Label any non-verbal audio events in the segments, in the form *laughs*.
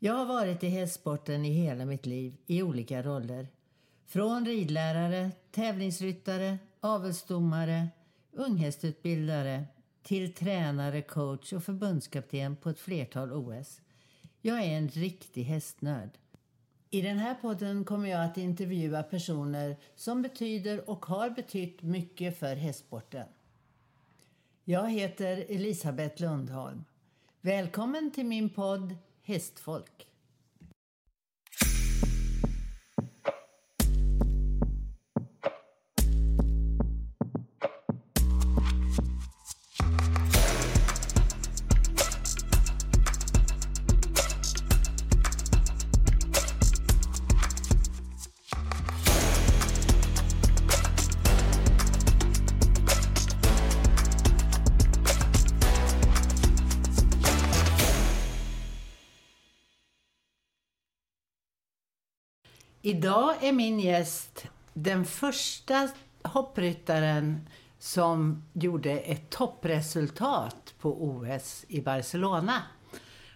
Jag har varit i hästsporten i hela mitt liv i olika roller. Från ridlärare, tävlingsryttare, avelsdomare, unghästutbildare till tränare, coach och förbundskapten på ett flertal OS. Jag är en riktig hästnörd. I den här podden kommer jag att intervjua personer som betyder och har betytt mycket för hästsporten. Jag heter Elisabeth Lundholm. Välkommen till min podd Hästfolk. Idag är min gäst den första hoppryttaren som gjorde ett toppresultat på OS i Barcelona.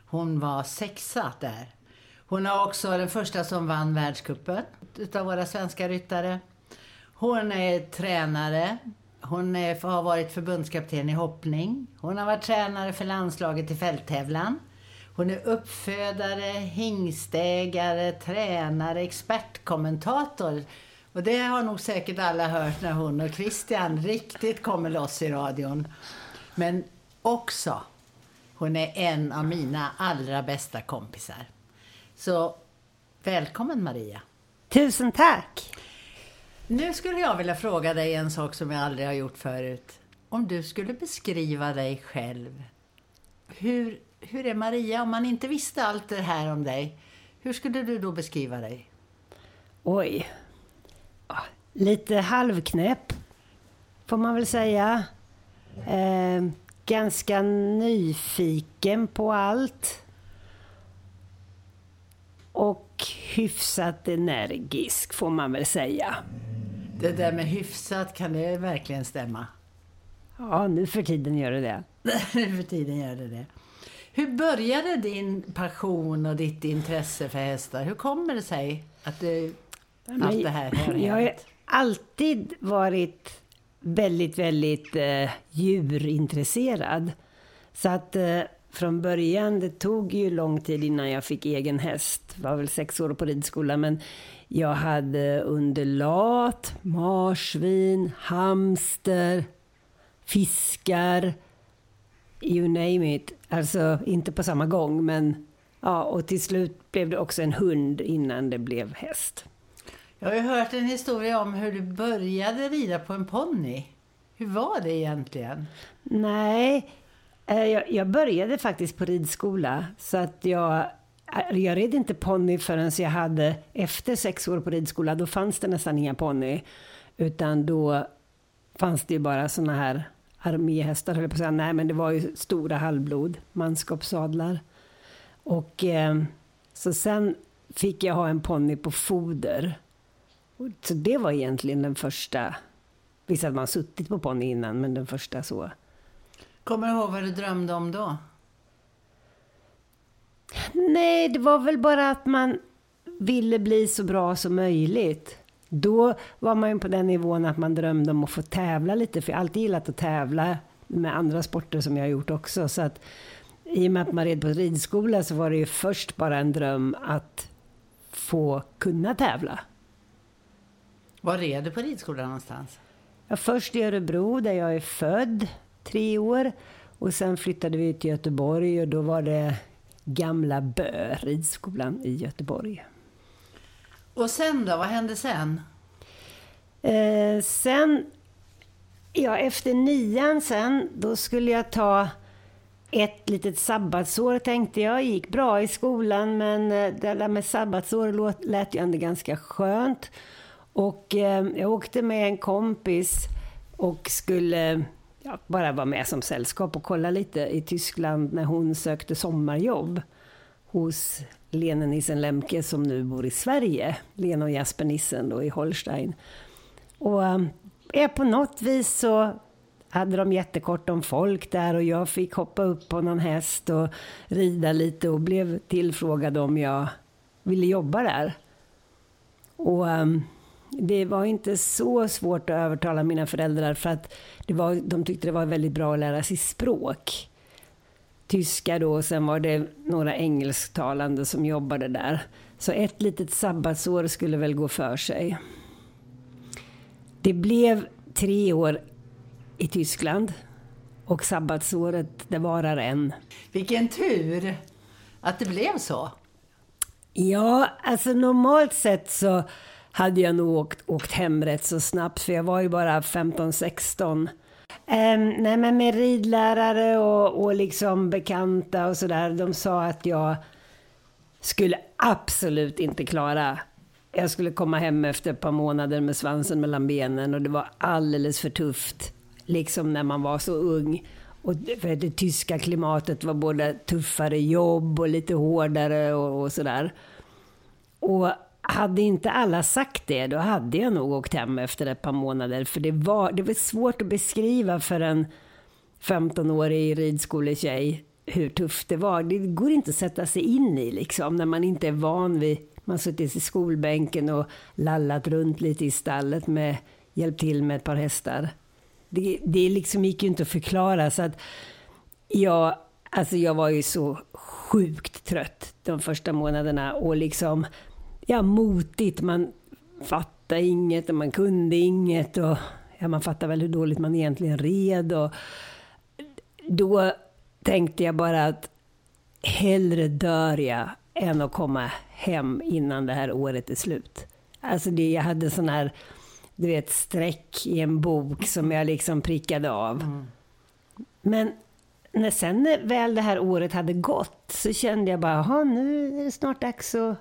Hon var sexa där. Hon är också den första som vann världscupen utav våra svenska ryttare. Hon är tränare. Hon är, har varit förbundskapten i hoppning. Hon har varit tränare för landslaget i fälttävlan. Hon är uppfödare, hingstägare, tränare, expertkommentator. Och det har nog säkert alla hört när hon och Christian riktigt kommer loss i radion. Men också, hon är en av mina allra bästa kompisar. Så välkommen Maria. Tusen tack! Nu skulle jag vilja fråga dig en sak som jag aldrig har gjort förut. Om du skulle beskriva dig själv, hur hur är Maria, om man inte visste allt det här om dig, hur skulle du då beskriva dig? Oj. Lite halvknäpp, får man väl säga. Eh, ganska nyfiken på allt. Och hyfsat energisk, får man väl säga. Det där med hyfsat, kan det verkligen stämma? Ja, nu för tiden gör det det. *laughs* nu för tiden gör det det. Hur började din passion och ditt intresse för hästar? Hur kommer det sig att du, allt det här har Jag har alltid varit väldigt, väldigt eh, djurintresserad. Så att eh, från början, det tog ju lång tid innan jag fick egen häst. Jag var väl sex år på ridskola, men jag hade underlat, marsvin, hamster, fiskar, you name it. Alltså inte på samma gång, men ja, och till slut blev det också en hund innan det blev häst. Jag har ju hört en historia om hur du började rida på en ponny. Hur var det egentligen? Nej, eh, jag, började faktiskt på ridskola. Så att jag, eh, jag red inte ponny förrän jag hade, efter sex år på ridskola, då fanns det nästan inga ponny. Utan då fanns det ju bara såna här arméhästar, höll jag på att säga. Nej, men det var ju stora halvblod, manskapssadlar. Och eh, så sen fick jag ha en ponny på foder. Så det var egentligen den första, visst hade man suttit på ponny innan, men den första så. Kommer du ihåg vad du drömde om då? Nej, det var väl bara att man ville bli så bra som möjligt. Då var man ju på den nivån att man drömde om att få tävla lite, för jag har alltid gillat att tävla med andra sporter som jag har gjort också. Så att, I och med att man red på ridskola så var det ju först bara en dröm att få kunna tävla. Var red du på ridskolan någonstans? Ja, först i Örebro där jag är född, tre år. Och sen flyttade vi till Göteborg och då var det Gamla Bö, ridskolan i Göteborg. Och sen då? Vad hände sen? Eh, sen, ja efter nian sen, då skulle jag ta ett litet sabbatsår tänkte jag. Gick bra i skolan men eh, det där med sabbatsår lät ju ändå ganska skönt. Och eh, jag åkte med en kompis och skulle ja, bara vara med som sällskap och kolla lite i Tyskland när hon sökte sommarjobb hos Lene Nissen Lemke som nu bor i Sverige. Lena och Jasper Nissen då i Holstein. Och eh, är eh, på något vis så hade de jättekort om folk där och jag fick hoppa upp på någon häst och rida lite och blev tillfrågad om jag ville jobba där. Och um, det var inte så svårt att övertala mina föräldrar för att det var, de tyckte det var väldigt bra att lära sig språk. Tyska då och sen var det några engelsktalande som jobbade där. Så ett litet sabbatsår skulle väl gå för sig. Det blev tre år i Tyskland och sabbatsåret det varar än. Vilken tur att det blev så. Ja, alltså normalt sett så hade jag nog åkt, åkt hem rätt så snabbt för jag var ju bara 15-16. Um, nej men med ridlärare och, och liksom bekanta och sådär, de sa att jag skulle absolut inte klara jag skulle komma hem efter ett par månader med svansen mellan benen och det var alldeles för tufft. Liksom när man var så ung. Och för det tyska klimatet var både tuffare jobb och lite hårdare och, och sådär. Och hade inte alla sagt det, då hade jag nog åkt hem efter ett par månader. För det var, det var svårt att beskriva för en 15-årig ridskoletjej hur tufft det var. Det går inte att sätta sig in i liksom, när man inte är van vid... Man har suttit i skolbänken och lallat runt lite i stallet med hjälpt till med ett par hästar. Det, det liksom gick ju inte att förklara. Så att jag, alltså jag var ju så sjukt trött de första månaderna och liksom ja, motigt. Man fattade inget och man kunde inget. Och, ja, man fattade väl hur dåligt man egentligen red. Och, då tänkte jag bara att hellre dör jag än att komma hem innan det här året är slut. Alltså det, jag hade sån här, du vet, streck i en bok som jag liksom prickade av. Mm. Men när sen väl det här året hade gått så kände jag bara, nu är det snart dags att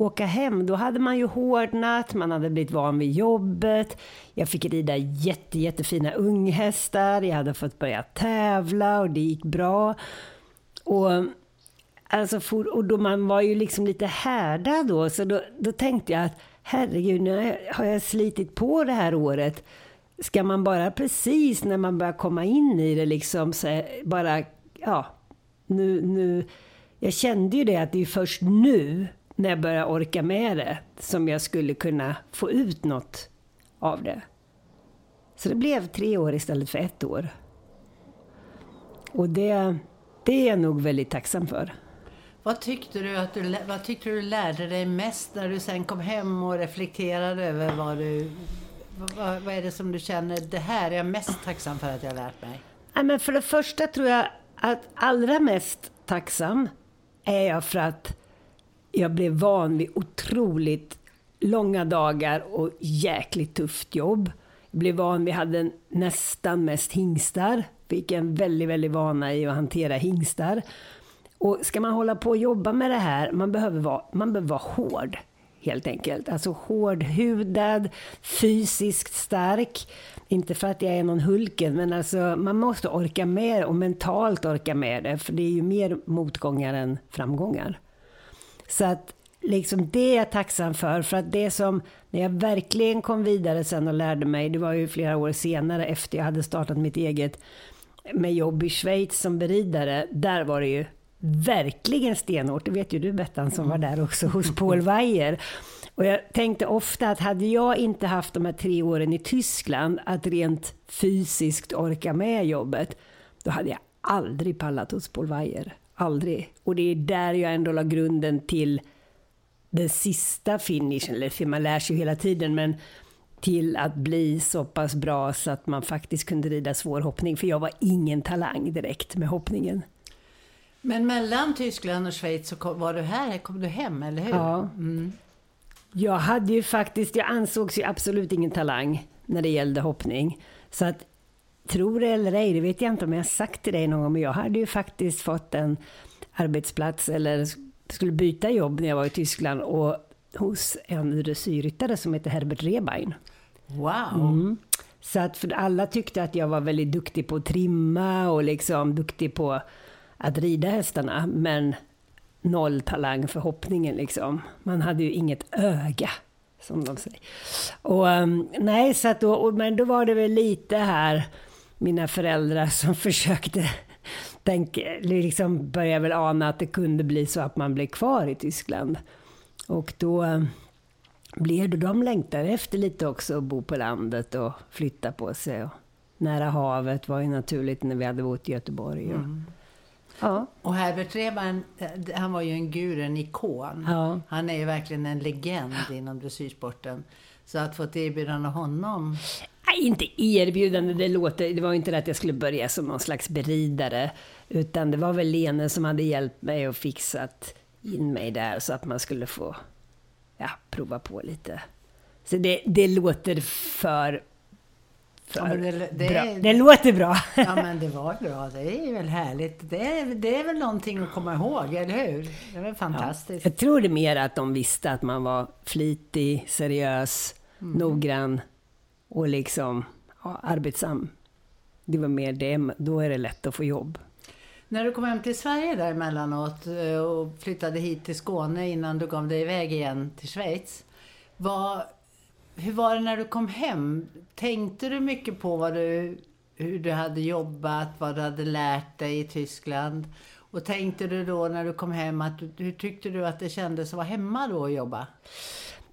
åka hem, då hade man ju hårdnat, man hade blivit van vid jobbet. Jag fick rida jätte, jättefina unghästar, jag hade fått börja tävla och det gick bra. Och, alltså, for, och då man var ju liksom lite härdad då, så då, då tänkte jag att herregud, nu har jag slitit på det här året. Ska man bara precis när man börjar komma in i det liksom, så bara, ja, nu, nu. Jag kände ju det att det är först nu när jag började orka med det som jag skulle kunna få ut något av det. Så det blev tre år istället för ett år. Och det, det är jag nog väldigt tacksam för. Vad tyckte, du att du, vad tyckte du lärde dig mest när du sen kom hem och reflekterade över vad du... Vad, vad är det som du känner, det här är jag mest tacksam för att jag lärt mig? Ja, men för det första tror jag att allra mest tacksam är jag för att jag blev van vid otroligt långa dagar och jäkligt tufft jobb. Jag blev van vid, hade nästan mest hingstar. Fick en väldigt, väldigt vana i att hantera hingstar. Och ska man hålla på och jobba med det här, man behöver vara, man behöver vara hård. Helt enkelt. Alltså hårdhudad, fysiskt stark. Inte för att jag är någon Hulken, men alltså man måste orka med och mentalt orka med det. För det är ju mer motgångar än framgångar. Så att liksom det är jag tacksam för. För att det som, när jag verkligen kom vidare sen och lärde mig, det var ju flera år senare efter jag hade startat mitt eget med jobb i Schweiz som beridare. Där var det ju verkligen stenhårt. Det vet ju du Bettan som var där också hos Paul Weijer. Och jag tänkte ofta att hade jag inte haft de här tre åren i Tyskland att rent fysiskt orka med jobbet, då hade jag aldrig pallat hos Paul Weijer. Aldrig. Och det är där jag ändå la grunden till den sista finishen, eller man lär sig ju hela tiden, men till att bli så pass bra så att man faktiskt kunde rida svår hoppning. För jag var ingen talang direkt med hoppningen. Men mellan Tyskland och Schweiz så kom, var du här, kom du hem, eller hur? Ja. Mm. Jag hade ju faktiskt, jag ansågs ju absolut ingen talang när det gällde hoppning. Så att Tror det eller ej, det vet jag inte om jag har sagt till dig någon gång, men jag hade ju faktiskt fått en arbetsplats eller skulle byta jobb när jag var i Tyskland och hos en dressyrryttare som heter Herbert Rebein. Wow! Mm. Så att för alla tyckte att jag var väldigt duktig på att trimma och liksom duktig på att rida hästarna, men noll talang för hoppningen liksom. Man hade ju inget öga, som de säger. Och, um, nej, så att då, men då var det väl lite här mina föräldrar som *laughs* försökte tänka, liksom började väl ana att det kunde bli så att man blev kvar i Tyskland. Och då eh, blev det, de längtade efter lite också att bo på landet och flytta på sig. Och nära havet var ju naturligt när vi hade bott i Göteborg. Och, Mm. ja. Och Herbert Rehman, eh, han var ju en guru, en ikon. Ja. Han är ju verkligen en legend inom dressyrsporten. Så att få ett erbjudande av honom. Nej, inte erbjudande, det, låter, det var inte att jag skulle börja som någon slags beridare. Utan det var väl Lene som hade hjälpt mig och fixat in mig där så att man skulle få ja, prova på lite. Så det, det låter för, för Ja, det- det- bra. Det låter bra. *laughs* Ja men det var bra, det är väl härligt. Det är, det är väl någonting att komma ihåg, eller hur? Det är väl fantastiskt. Jag tror det mer att de visste att man var flitig, seriös, Mm. noggrann och liksom ja, arbetsam. Det var mer det, då är det lätt att få jobb. När du kom hem till Sverige där emellanåt eh, och flyttade hit till Skåne innan du gav dig iväg igen till Schweiz. Vad, hur var det när du kom hem? Tänkte du mycket på vad du, hur du hade jobbat, vad du hade lärt dig i Tyskland? Och tänkte du då när du kom hem, att, hur tyckte du att det kändes att vara hemma då och jobba?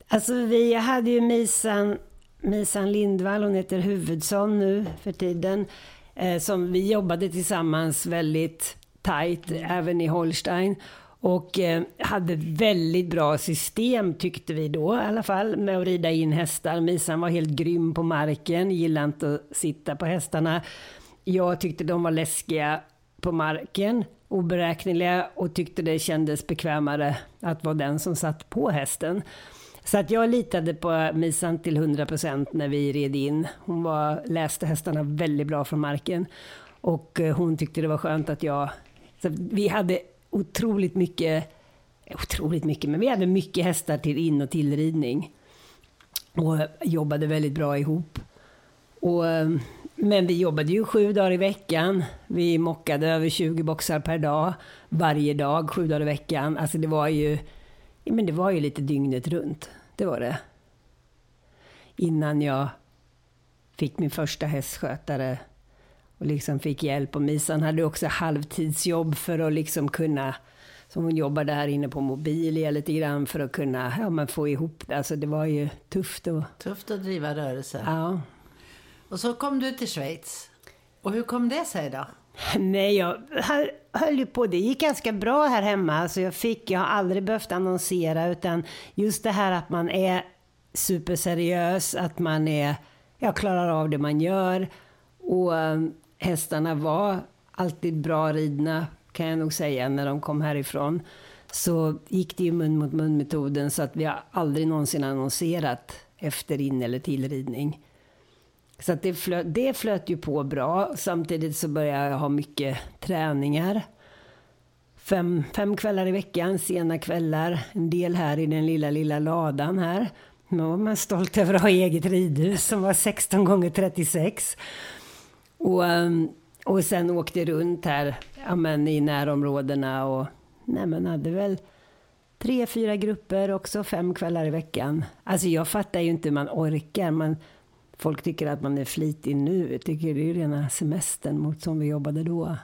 Alltså vi hade ju Misan, Misan Lindvall, hon heter Huvudsson nu för tiden, eh, som vi jobbade tillsammans väldigt tajt, även i Holstein. Och eh, hade väldigt bra system tyckte vi då i alla fall med att rida in hästar. Misan var helt grym på marken, gillade inte att sitta på hästarna. Jag tyckte de var läskiga på marken, oberäkneliga och tyckte det kändes bekvämare att vara den som satt på hästen. Så att jag litade på Misan till 100% när vi red in. Hon var, läste hästarna väldigt bra från marken. Och eh, hon tyckte det var skönt att jag... Så vi hade otroligt mycket, otroligt mycket, men vi hade mycket hästar till in och tillridning. Och jobbade väldigt bra ihop. Och, eh, men vi jobbade ju sju dagar i veckan. Vi mockade över 20 boxar per dag. Varje dag, sju dagar i veckan. Alltså det var ju, men det var ju lite dygnet runt. Det var det. Innan jag fick min första hästskötare och liksom fick hjälp. Och Misan hade också halvtidsjobb för att liksom kunna så hon jobbade här inne på Mobilia lite grann för att kunna ja, men få ihop det. Alltså det var ju tufft. Och, Tufft att driva rörelse. ja. Och så kom du till Schweiz. Och hur kom det sig då? Nej, jag höll, ju på. Det gick ganska bra här hemma. Alltså jag, fick, jag har aldrig behövt annonsera, utan just det här att man är superseriös, att man är, jag klarar av det man gör. Och ehm, hästarna var alltid bra ridna, kan jag nog säga, när de kom härifrån. Så gick det ju mun mot mun-metoden, så att vi har aldrig någonsin annonserat efter in eller tillridning. Så att det, flöt, det flöt ju på bra. Samtidigt så började jag ha mycket träningar. Fem, fem kvällar i veckan, sena kvällar. En del här i den lilla, lilla ladan här. Nu var man stolt över att ha eget ridhus som var 16 gånger 36. Och, ehm, och sen åkte runt här ja, men i närområdena och nej, men hade väl tre, fyra grupper också, fem kvällar i veckan. Alltså jag fattar ju inte hur man orkar. Man, folk tycker att man är flitig nu. Tycker det är rena semestern mot som vi jobbade då.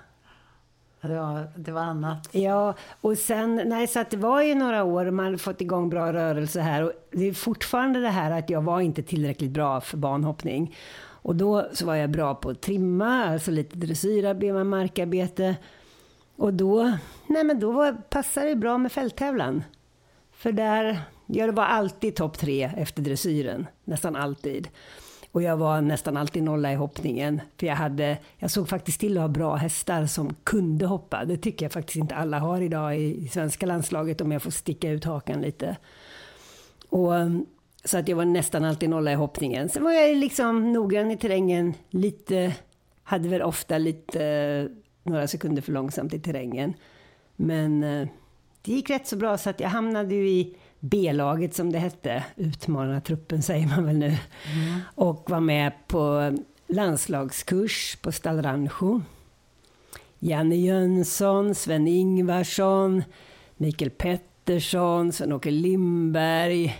Det var, det var annat. Ja, och sen, nej, så att det var ju några år och man hade fått igång bra rörelse här. Och det är fortfarande det här att jag var inte tillräckligt bra för banhoppning. Och då så var jag bra på att trimma, alltså lite dressyrarbete, med markarbete. Och då, nej men då var, passade det bra med fälttävlan. För där, jag var alltid topp tre efter dressyren, nästan alltid. Och jag var nästan alltid nolla i hoppningen. För jag, hade, jag såg faktiskt till att ha bra hästar som kunde hoppa. Det tycker jag faktiskt inte alla har idag i, svenska landslaget om jag får sticka ut hakan lite. Och, så att jag var nästan alltid nolla i hoppningen. Sen var jag liksom noggrann i terrängen. Lite, hade väl ofta lite, några sekunder för långsamt i terrängen. Men eh, det gick rätt så bra så att jag hamnade ju i B-laget som det hette. Utmanartruppen säger man väl nu. Och var med på landslagskurs på Stallrancho. Janne Jönsson, Sven Ingvarsson, Mikael Pettersson, Sven-Åke Lindberg,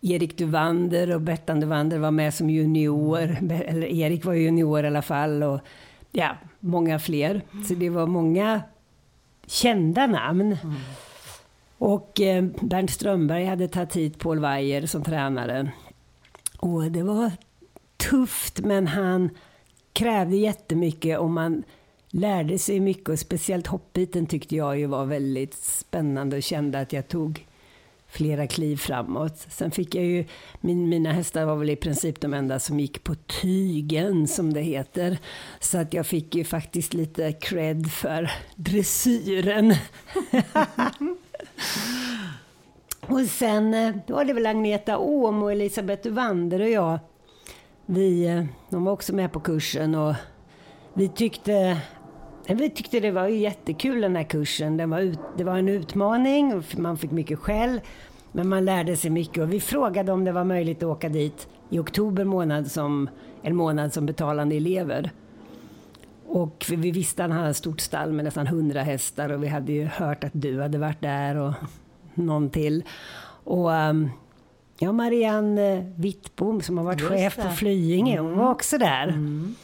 Erik Duvander och Bettan Duvander var med som junior. Eller Erik var junior i alla fall. Och ja, många fler. Så det var många kända namn. Mm. Och eh, Bernt Strömberg hade tagit hit Paul Weyer som tränare. Och det var tufft, men han krävde jättemycket och man lärde sig mycket. Och speciellt hoppbiten tyckte jag ju var väldigt spännande och kände att jag tog flera kliv framåt. Sen fick jag ju, min, mina hästar var väl i princip de enda som gick på tygen som det heter. Så att jag fick ju faktiskt lite cred för dressyren. *laughs* och sen eh, var det väl Agneta Åhm och Elisabeth Uvander och jag. Vi, eh, de var också med på kursen och vi tyckte eh, vi tyckte det var jättekul den här kursen. Den var ut, det var en utmaning och man fick mycket skäll. Men man lärde sig mycket och vi frågade om det var möjligt att åka dit i oktober månad som en månad som betalande elever. Och vi visste att han hade ett stort stall med nästan hundra hästar och vi hade ju hört att du hade varit där och någon till. Och um, ja, Marianne Wittbom som har varit Just chef på Flyinge, hon var mm. också där. Mm.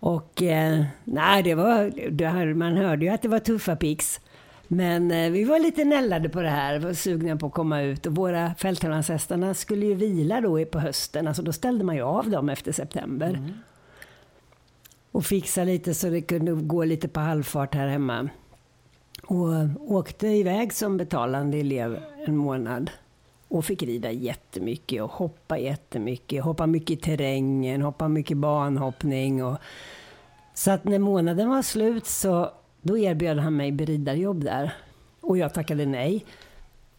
Och eh, nej, det var, det, man hörde ju att det var tuffa pix. Men eh, vi var lite nällade på det här, var sugna på att komma ut. Och våra fälttävlanshästarna skulle ju vila då på hösten, alltså då ställde man ju av dem efter september. Mm. Och fixa lite så det kunde gå lite på halvfart här hemma. Och eh, åkte iväg som betalande elev en månad. Och fick rida jättemycket och hoppa jättemycket. Hoppa mycket i terrängen, hoppa mycket banhoppning. Och... Så att när månaden var slut så då erbjöd han mig beridarjobb där. Och jag tackade nej.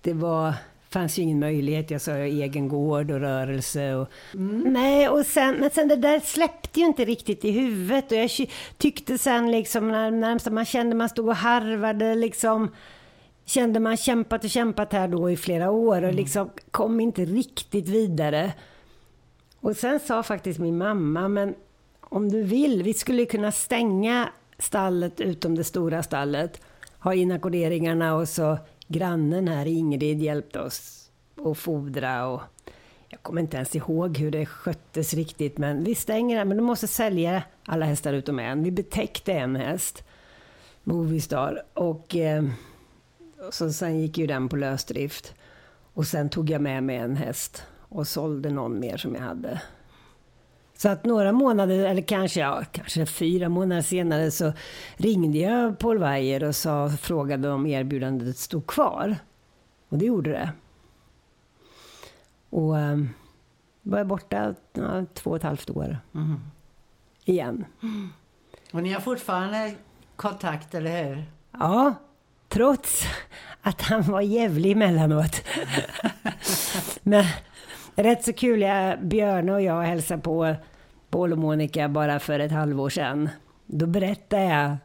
Det var, fanns ju ingen möjlighet. Jag sa egen gård och rörelse. Och, mm. Nej, och sen, men sen det där släppte ju inte riktigt i huvudet. Och jag tyckte sen liksom när, när man kände man stod och harvade liksom kände man kämpat och kämpat här då i flera år och mm. liksom kom inte riktigt vidare. Och sen sa faktiskt min mamma, men om du vill, vi skulle kunna stänga stallet utom det stora stallet, ha inackorderingarna och så grannen här, Ingrid, hjälpte oss att fodra och jag kommer inte ens ihåg hur det sköttes riktigt, men vi stänger det, men du måste sälja alla hästar utom en. Vi betäckte en häst, Movistar, och eh, så sen gick ju den på lösdrift. Och sen tog jag med mig en häst och sålde någon mer som jag hade. Så att några månader, eller kanske, ja, kanske fyra månader senare så ringde jag Paul Weijer och sa, frågade om erbjudandet stod kvar. Och det gjorde det. Och um, var jag borta ja, två och ett halvt år. Mm. Igen. Och ni har fortfarande kontakt, eller hur? Ja, trots att han var jävlig emellanåt. *laughs* Men rätt så kul, jag, Björn och jag hälsade på Paul och Monica bara för ett halvår sedan. Då berättade jag,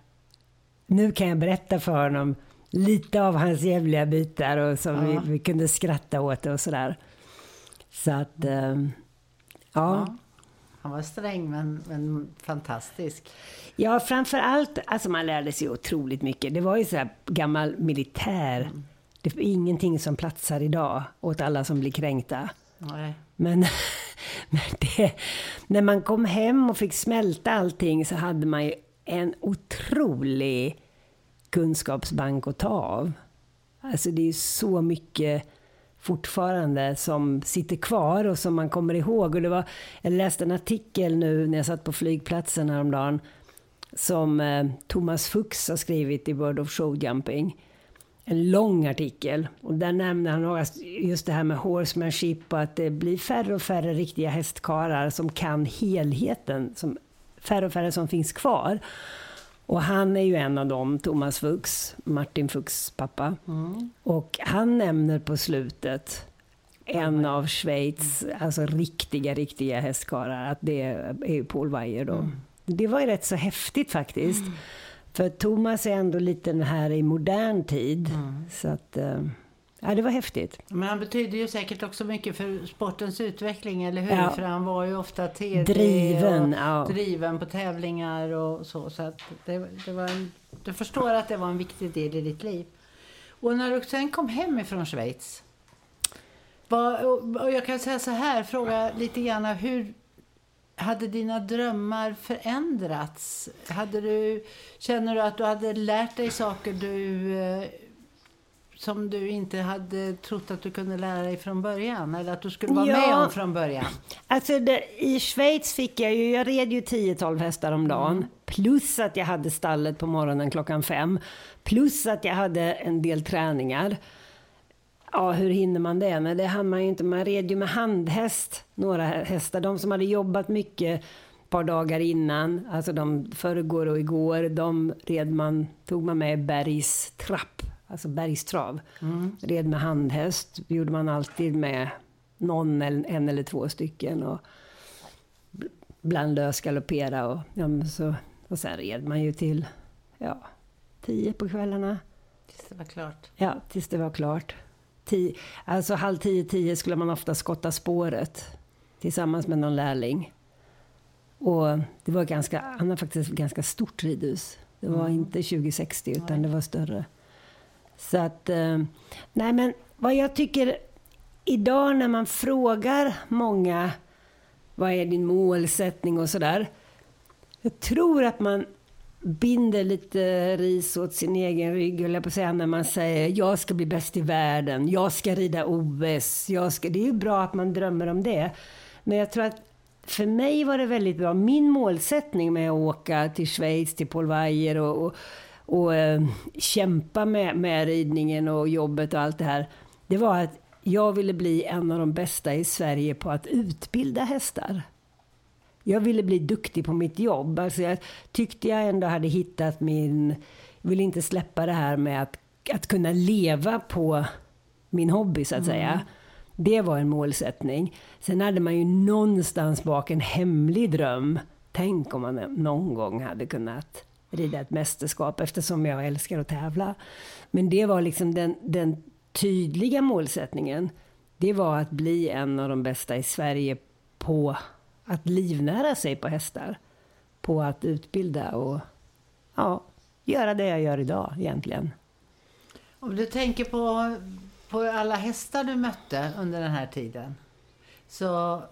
nu kan jag berätta för honom lite av hans jävliga bitar och som ja. vi, vi, kunde skratta åt och sådär. Så att, ähm, ja. ja. Han var sträng men, men fantastisk. Ja, framför allt, alltså man lärde sig otroligt mycket. Det var ju så här gammal militär. Mm. Det är ingenting som platsar idag åt alla som blir kränkta. Nej. Men, *laughs* men det, när man kom hem och fick smälta allting så hade man ju en otrolig kunskapsbank att ta av. Alltså det är så mycket fortfarande som sitter kvar och som man kommer ihåg. Och det var, jag läste en artikel nu när jag satt på flygplatsen häromdagen som eh, Thomas Fuchs har skrivit i World of Showjumping. En lång artikel. Och där nämner han just det här med horsemanship och att det blir färre och färre riktiga hästkarar som kan helheten. Som, färre och färre som finns kvar. Och han är ju en av dem, Thomas Fuchs, Martin Fuchs pappa. Mm. Och han nämner på slutet en av Schweiz, alltså riktiga, riktiga hästkarlar, att det är Paul Weijer då. Mm. Det var ju rätt så häftigt faktiskt. Mm. För Thomas är ändå lite här i modern tid. Mm. Så att, eh, ja, det var häftigt. Men han betyder ju säkert också mycket för sportens utveckling, eller hur? Ja. För han var ju ofta TD driven, och ja. driven på tävlingar och så. Så att det, det var en, du förstår att det var en viktig del i ditt liv. Och när du sen kom hem ifrån Schweiz? Och, och jag kan säga så här, fråga lite grann hur hade dina drömmar förändrats? Hade du, känner du att du hade lärt dig saker du, eh, som du inte hade trott att du kunde lära dig från början? Eller att du skulle vara Ja. med om från början? Alltså det, i Schweiz fick jag ju, jag red ju 10-12 hästar om dagen. Plus att jag hade stallet på morgonen klockan fem. Plus att jag hade en del träningar. Ja, hur hinner man det? Nej, det hann man ju inte. Man red ju med handhäst, några hästar. De som hade jobbat mycket ett par dagar innan, alltså de förrgår och igår, de red man, tog man med i bergstrapp, alltså bergstrav. Red med handhäst, gjorde man alltid med någon, eller en eller två stycken. Och bland lös galoppera och, ja, så, och sen red man ju till ja, tio på kvällarna. Tills det var klart. Ja, tills det var klart. Tio, alltså halv tio, tio skulle man ofta skotta spåret tillsammans med någon lärling. Och det var ganska, han har faktiskt ganska stort ridhus. Det var inte 2060 utan det var större. Så att, eh, nej men vad jag tycker idag när man frågar många vad är din målsättning och sådär. Jag tror att man binder lite ris åt sin egen rygg, höll jag på att säga, när man säger jag ska bli bäst i världen, jag ska rida OS. Jag ska... Det är ju bra att man drömmer om det. Men jag tror att för mig var det väldigt bra. Min målsättning med att åka till Schweiz, till Paul Weyer, och, och, och eh, kämpa med, med ridningen och jobbet och allt det här. Det var att jag ville bli en av de bästa i Sverige på att utbilda hästar. Jag ville bli duktig på mitt jobb. Alltså jag tyckte jag ändå hade hittat min... Jag ville inte släppa det här med att, att kunna leva på min hobby, så att säga. Det var en målsättning. Sen hade man ju någonstans bak en hemlig dröm. Tänk om man någon gång hade kunnat rida ett mästerskap eftersom jag älskar att tävla. Men det var liksom den, den tydliga målsättningen. Det var att bli en av de bästa i Sverige på att livnära sig på hästar. På att utbilda och ja, göra det jag gör idag egentligen. Om du tänker på, på alla hästar du mötte under den här tiden. Så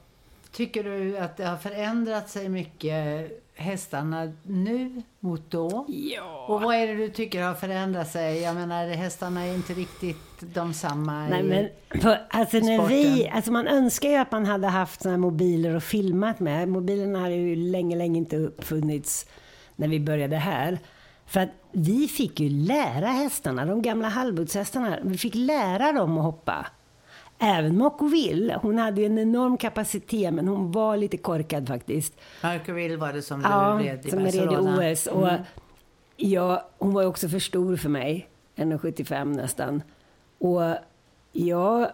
tycker du att det har förändrat sig mycket hästarna nu mot då? Ja. Och vad är det du tycker har förändrat sig? Jag menar, hästarna är inte riktigt de samma Nej, i... men, för, alltså, när sporten. vi, alltså man önskar ju att man hade haft såna här mobiler och filmat med. Mobilerna hade ju länge, länge inte uppfunnits när vi började här. För att vi fick ju lära hästarna, de gamla halvblodshästarna, vi fick lära dem att hoppa. Även Mockoville, hon hade ju en enorm kapacitet men hon var lite korkad faktiskt. Mercurville var det som du Ja, red i som jag red i Barcelona. OS. Och jag, hon var ju också för stor för mig, 1,75 nästan. Och jag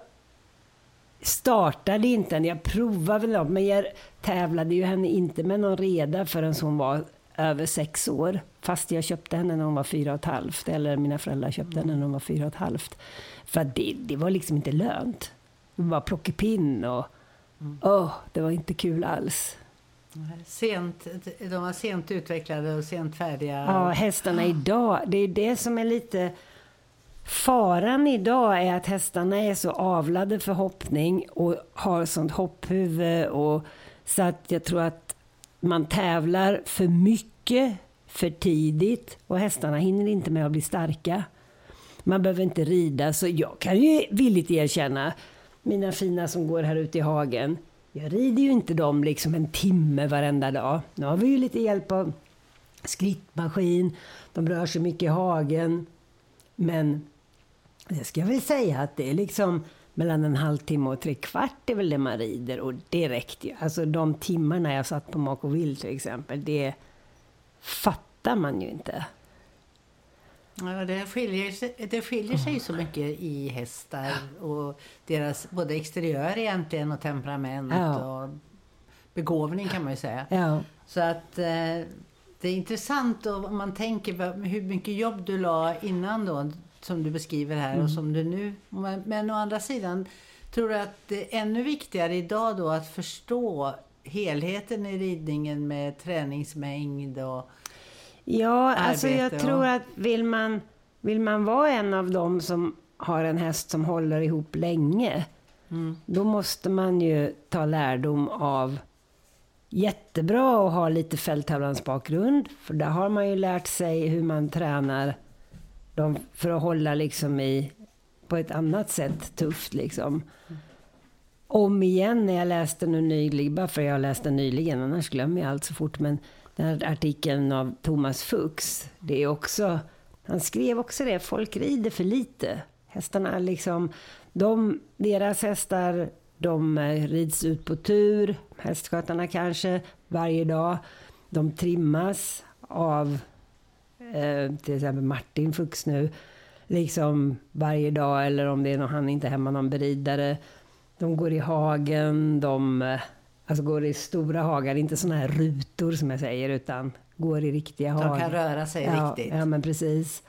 startade inte henne, jag provade väl dem, men jag tävlade ju henne inte med någon reda förrän hon var över sex år. Fast jag köpte henne när hon var fyra och ett halvt, eller mina föräldrar köpte henne när hon var fyra och ett halvt. För att det, det var liksom inte lönt. Det var plockepinn och åh, det var inte kul alls. Sent, de var sent utvecklade och sent färdiga. Ja, hästarna idag, det är det som är lite... Faran idag är att hästarna är så avlade för hoppning och har sånt hopphuvud. Och, så att jag tror att man tävlar för mycket för tidigt och hästarna hinner inte med att bli starka. Man behöver inte rida, så jag kan ju villigt erkänna, mina fina som går här ute i hagen, jag rider ju inte dem liksom en timme varenda dag. Nu har vi ju lite hjälp av skrittmaskin, de rör sig mycket i hagen. Men det ska jag väl säga att det är liksom mellan en halvtimme och tre kvart är väl det man rider och det räckte ju. Alltså de timmarna jag satt på Makoville till exempel, det fattar man ju inte. Ja, det skiljer, sig, det skiljer sig så mycket i hästar och deras både exteriör egentligen och temperament Ja. och begåvning kan man ju säga. Ja, Så att eh, det är intressant om man tänker hur mycket jobb du la innan då som du beskriver här Mm. och som du nu... Men, å andra sidan, tror du att det är ännu viktigare idag då att förstå helheten i ridningen med träningsmängd och... ja alltså jag Arbete, tror att vill man, vill man vara en av dem som har en häst som håller ihop länge, Mm. Då måste man ju ta lärdom av jättebra att ha lite fälttävlans bakgrund. För där har man ju lärt sig hur man tränar dem för att hålla liksom i, på ett annat sätt, tufft liksom. Om igen när jag läste nu nyligen, bara för jag läste nyligen, annars glömmer jag allt så fort. Men den här artikeln av Thomas Fuchs, det är också, han skrev också det, folk rider för lite. Hästarna liksom, de, deras hästar, de rids ut på tur, hästskötarna kanske, varje dag. De trimmas av eh, till exempel Martin Fuchs nu, liksom varje dag eller om det är någon, han inte är hemma, någon beridare. De går i hagen, de eh, alltså går i stora hagar, inte sådana här rutor som jag säger, utan går i riktiga hagar. De kan röra sig ja, riktigt. Ja, men precis.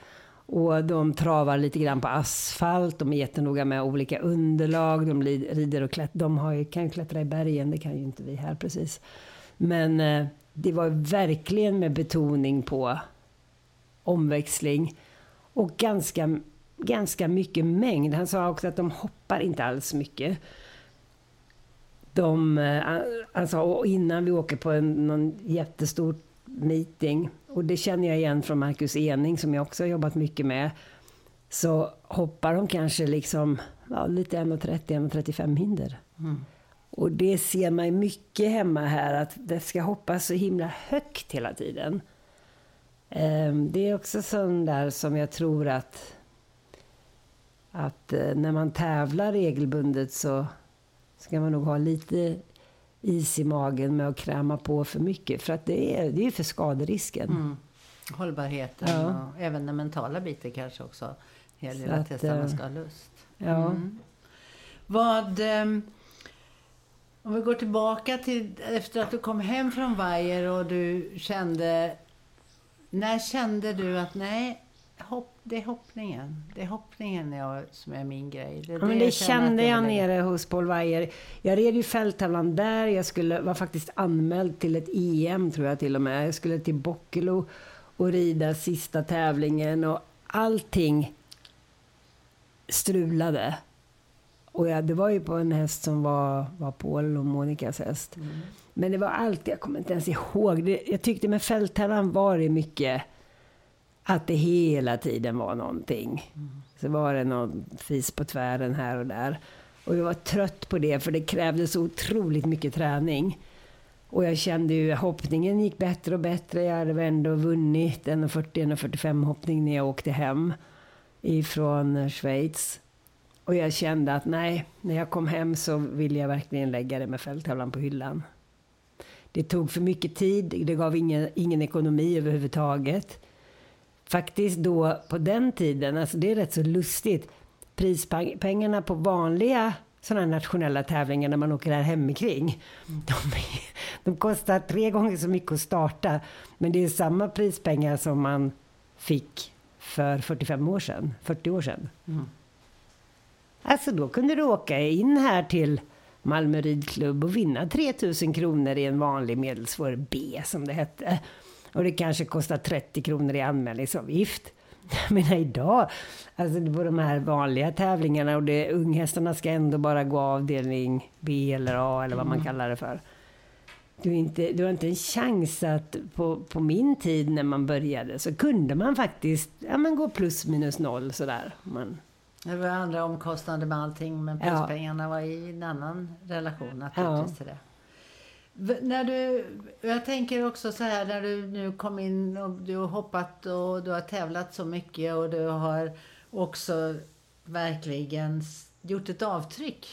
Och de travar lite grann på asfalt, de är jättenoga med olika underlag, de rider och klättrar. De har ju, kan ju klättra i bergen, det kan ju inte vi här precis. Men eh, det var verkligen med betoning på omväxling och ganska, ganska mycket mängd. Han sa också att de hoppar inte alls mycket. De, eh, han sa innan vi åker på en någon jättestor meeting, och det känner jag igen från Marcus Ening som jag också har jobbat mycket med, så hoppar de kanske liksom ja, lite 1,30-1,35 hinder. Mm. Och det ser man mycket hemma här, att det ska hoppas så himla högt hela tiden. Ehm, det är också sån där som jag tror att, att eh, när man tävlar regelbundet så ska man nog ha lite is i magen med att kräma på för mycket. För att det är, är för skaderisken. Mm. Hållbarheten ja. och även den mentala biten kanske också. Det gäller att, att hästarna ska ha lust. Ja. Mm. Vad... Um, om vi går tillbaka till efter att du kom hem från Vajer och du kände... När kände du att nej, hopp, det är hoppningen. Det är hoppningen jag, som är min grej. Det, det, men det kände jag nere hos Paul Weijer. Jag red ju fälttävlan där. Jag skulle, var faktiskt anmäld till ett EM, tror jag till och med. Jag skulle till Bockelo och rida sista tävlingen och allting strulade. Och ja, det var ju på en häst som var, var Paul och Monikas häst. Mm. Men det var alltid, jag kommer inte ens ihåg. Det, jag tyckte med fälttävlan var det mycket att det hela tiden var någonting. Mm. Så var det någon fis på tvären här och där. Och jag var trött på det, för det krävde så otroligt mycket träning. Och jag kände ju hoppningen gick bättre och bättre. Jag hade ändå vunnit 1,40-1,45 hoppning när jag åkte hem ifrån Schweiz. Och jag kände att nej, när jag kom hem så ville jag verkligen lägga det med fälttävlan på hyllan. Det tog för mycket tid, det gav ingen, ingen ekonomi överhuvudtaget faktiskt då på den tiden, alltså det är rätt så lustigt, prispengarna på vanliga sådana nationella tävlingar när man åker här hemikring. De, de kostar tre gånger så mycket att starta, men det är samma prispengar som man fick för 45 år sedan, 40 år sedan. Mm. Alltså då kunde du åka in här till Malmö ridklubb och vinna 3000 kronor i en vanlig medelsvår B som det hette. Och det kanske kostar 30 kronor i anmälningsavgift. Jag menar idag, alltså på de här vanliga tävlingarna och det, unghästarna ska ändå bara gå avdelning B eller A eller vad man mm. kallar det för. Du, inte, du har inte en chans att på, på min tid när man började så kunde man faktiskt ja, men gå plus minus noll sådär. Man, det var andra omkostnader med allting men pluspengarna ja. var i en annan relation naturligtvis ja. till det. När du, jag tänker också så här när du nu kom in och du har hoppat och du har tävlat så mycket och du har också verkligen gjort ett avtryck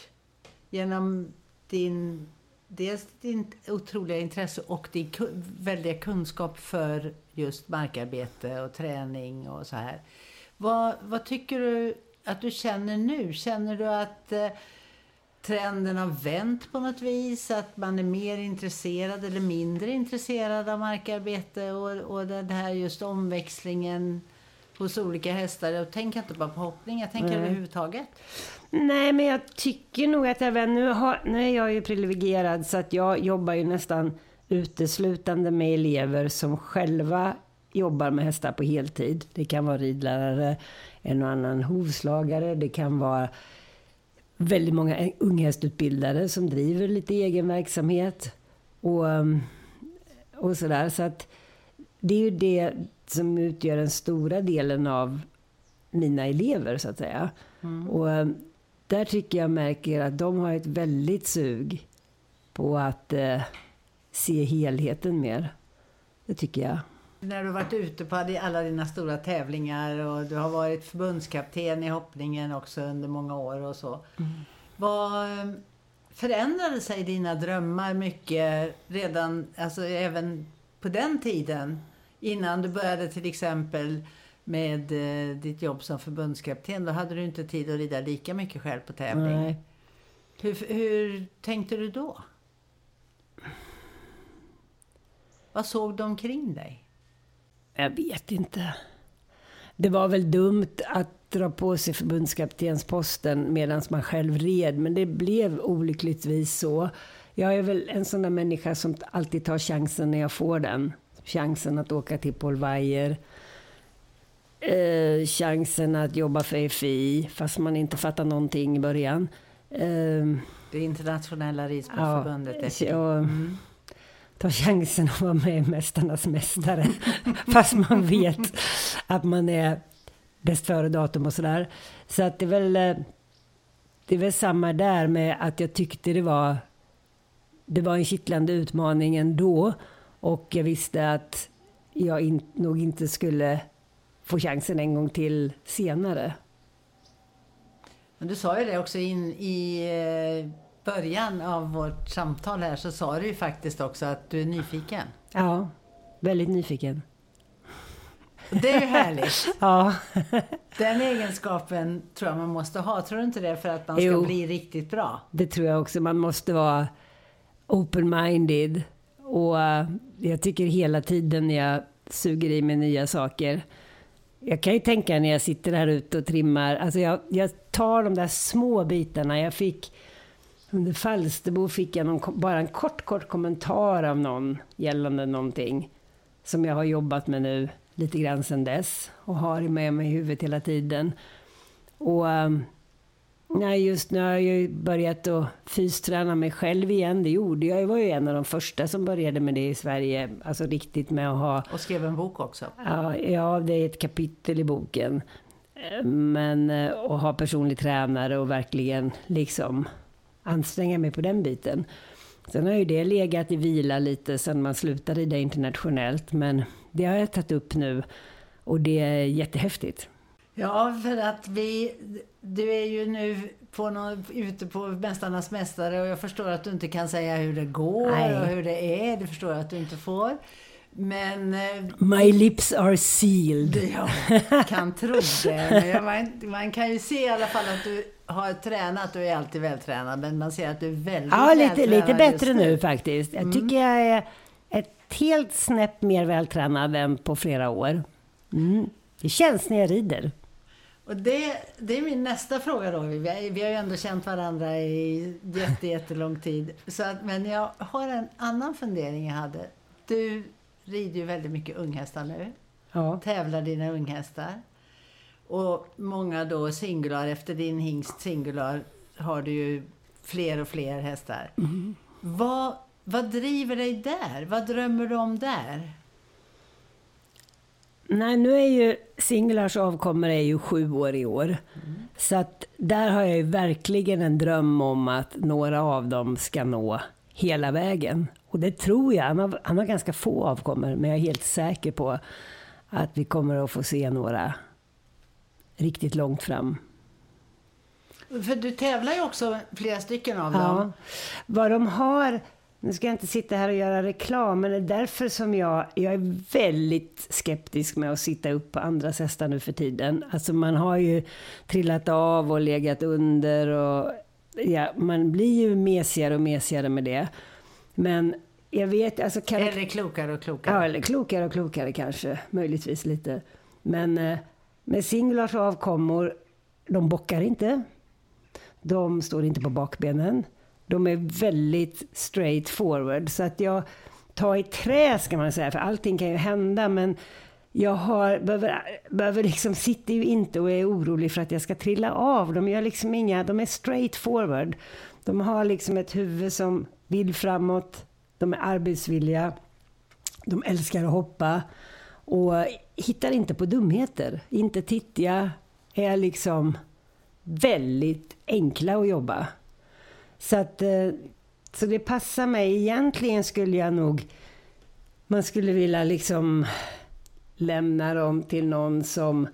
genom din, dels din otroliga intresse och din väldiga kunskap för just markarbete och träning och så här. Vad, vad tycker du att du känner nu? Känner du att eh, trenden har vänt på något vis? Att man är mer intresserad eller mindre intresserad av markarbete och, och den här just omväxlingen hos olika hästar. Jag tänker inte bara på hoppning, jag tänker mm. överhuvudtaget. Nej, men jag tycker nog att även nu, har, nu är jag ju privilegierad så att jag jobbar ju nästan uteslutande med elever som själva jobbar med hästar på heltid. Det kan vara ridlärare, en och annan hovslagare, det kan vara väldigt många unghästutbildare som driver lite egen verksamhet. Och, och sådär. Så att det är ju det som utgör den stora delen av mina elever, så att säga. Mm. Och där tycker jag märker att de har ett väldigt sug på att eh, se helheten mer. Det tycker jag. När du varit ute på alla dina stora tävlingar och du har varit förbundskapten i hoppningen också under många år och så. Mm. Vad förändrade sig dina drömmar mycket redan, alltså även på den tiden? Innan du började till exempel med eh, ditt jobb som förbundskapten. Då hade du inte tid att rida lika mycket själv på tävling. Nej. Hur, hur tänkte du då? Vad såg de omkring dig? Jag vet inte. Det var väl dumt att dra på sig förbundskaptensposten medan man själv red, men det blev olyckligtvis så. Jag är väl en sån där människa som alltid tar chansen när jag får den. Chansen att åka till Paul Weijer. Eh, chansen att jobba för FI, fast man inte fattar någonting i början. Eh, det internationella ridsportförbundet ja, ta chansen att vara med i Mästarnas Mästare. *laughs* Fast man vet att man är bäst före-datum och sådär. Så att det är väl eh, det är väl samma där med att jag tyckte det var det var en kittlande utmaning ändå. Och jag visste att jag in, nog inte skulle få chansen en gång till senare. Men du sa ju det också in i eh, början av vårt samtal här så sa du ju faktiskt också att du är nyfiken. Ja, väldigt nyfiken. Det är ju härligt. *laughs* ja. Den egenskapen tror jag man måste ha. Tror du inte det? För att man ska jo, bli riktigt bra. Det tror jag också. Man måste vara open-minded. Och uh, jag tycker hela tiden när jag suger i mig nya saker. Jag kan ju tänka när jag sitter här ute och trimmar. Alltså jag, jag tar de där små bitarna. Jag fick under Falsterbo fick jag någon, bara en kort, kort kommentar av någon gällande någonting som jag har jobbat med nu lite grann sedan dess och har med mig i huvudet hela tiden. Och um, nej, just nu har jag ju börjat att fysträna mig själv igen. Det gjorde jag. Jag var ju en av de första som började med det i Sverige. Alltså riktigt med att ha... Och skrev en bok också. Ja, ja det är ett kapitel i boken. Men att eh, ha personlig tränare och verkligen liksom anstränga mig på den biten. Sen har ju det legat i vila lite sen man slutade rida internationellt, men det har jag tagit upp nu och det är jättehäftigt. Ja, för att vi, du är ju nu på någon, ute på Mästarnas Mästare och jag förstår att du inte kan säga hur det går Nej. och hur det är. Det förstår jag att du inte får. Men... Eh, My lips are sealed. *laughs* Jag kan tro det. Man, man kan ju se i alla fall att du har tränat, du är alltid vältränad, men man ser att du är väldigt Ja, lite, lite bättre nu. nu faktiskt. Jag mm. tycker jag är ett helt snäpp mer vältränad än på flera år. Mm. Det känns när jag rider. Och det, det är min nästa fråga då. Vi, har, vi har ju ändå känt varandra i jätte, jättelång tid. Så att, men jag har en annan fundering jag hade. Du rider ju väldigt mycket unghästar nu. Ja. Tävlar dina unghästar. Och många då singular, efter din hingst singular har du ju fler och fler hästar. Mm. Vad, vad driver dig där? Vad drömmer du om där? Nej, nu är ju singlars avkommor är ju sju år i år. Mm. Så att där har jag ju verkligen en dröm om att några av dem ska nå hela vägen. Och det tror jag. Han har, han har ganska få avkommor, men jag är helt säker på att vi kommer att få se några riktigt långt fram. För du tävlar ju också flera stycken av ja. dem. Vad de har, nu ska jag inte sitta här och göra reklam, men det är därför som jag, jag är väldigt skeptisk med att sitta upp på andras hästar nu för tiden. Alltså man har ju trillat av och legat under och ja, man blir ju mesigare och mesigare med det. Men jag vet, alltså kan Eller klokare och klokare. Ja, eller klokare och klokare kanske, möjligtvis lite. Men eh, med singlars avkommor, de bockar inte. De står inte på bakbenen. De är väldigt straight forward. Så att jag tar i trä ska man säga, för allting kan ju hända. Men jag har, behöver, behöver liksom, sitter ju inte och är orolig för att jag ska trilla av. De, gör liksom inga, de är straight forward. De har liksom ett huvud som vill framåt. De är arbetsvilliga. De älskar att hoppa. Och hittar inte på dumheter. Inte tittiga. Är liksom väldigt enkla att jobba. Så att eh, så det passar mig. Egentligen skulle jag nog... Man skulle vilja liksom lämna dem till någon som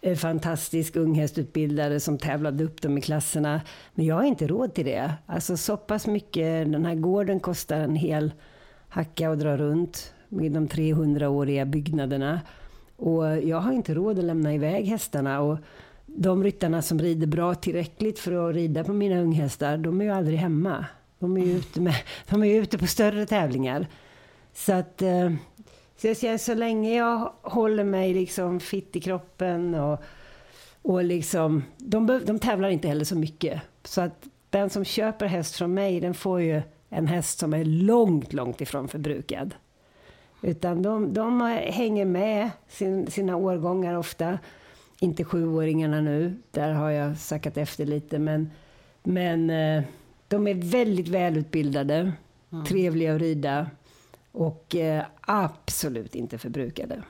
Eh, fantastisk unghästutbildare som tävlade upp dem i klasserna. Men jag har inte råd till det. Alltså så pass mycket. Den här gården kostar en hel hacka att dra runt med de 300-åriga byggnaderna. Och jag har inte råd att lämna iväg hästarna. Och de ryttarna som rider bra tillräckligt för att rida på mina unghästar, de är ju aldrig hemma. De är ju ute, med, *laughs* de är ute på större tävlingar. Så att eh, så, jag säger, så länge jag håller mig liksom fit i kroppen och, och liksom, de, de tävlar inte heller så mycket. Så att den som köper häst från mig, den får ju en häst som är långt, långt ifrån förbrukad. Utan de, de hänger med sin, sina årgångar ofta. Inte sjuåringarna nu, där har jag sackat efter lite. Men, men eh, de är väldigt välutbildade, mm. trevliga att rida och eh, absolut inte förbrukade.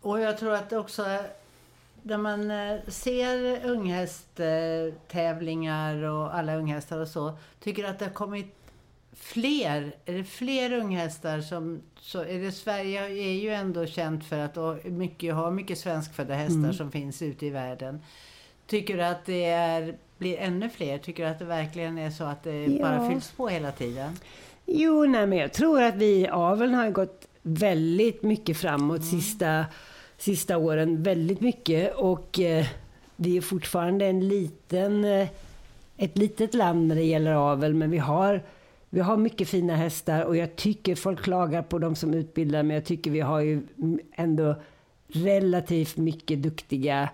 Och jag tror att också när man eh, ser unghästtävlingar och alla unghästar och så, tycker att det har kommit fler, är det fler unghästar som, så är det Sverige är ju ändå känt för att mycket, ha mycket svenskfödda hästar mm. som finns ute i världen. Tycker du att det är, blir ännu fler? Tycker du att det verkligen är så att det ja. bara fylls på hela tiden? Jo, nej, men jag tror att vi aveln har gått väldigt mycket framåt mm. sista, sista åren. Väldigt mycket. Och eh, vi är fortfarande en liten, eh, ett litet land när det gäller avel. Men vi har, vi har mycket fina hästar och jag tycker folk klagar på de som utbildar. Men jag tycker vi har ju ändå relativt mycket duktiga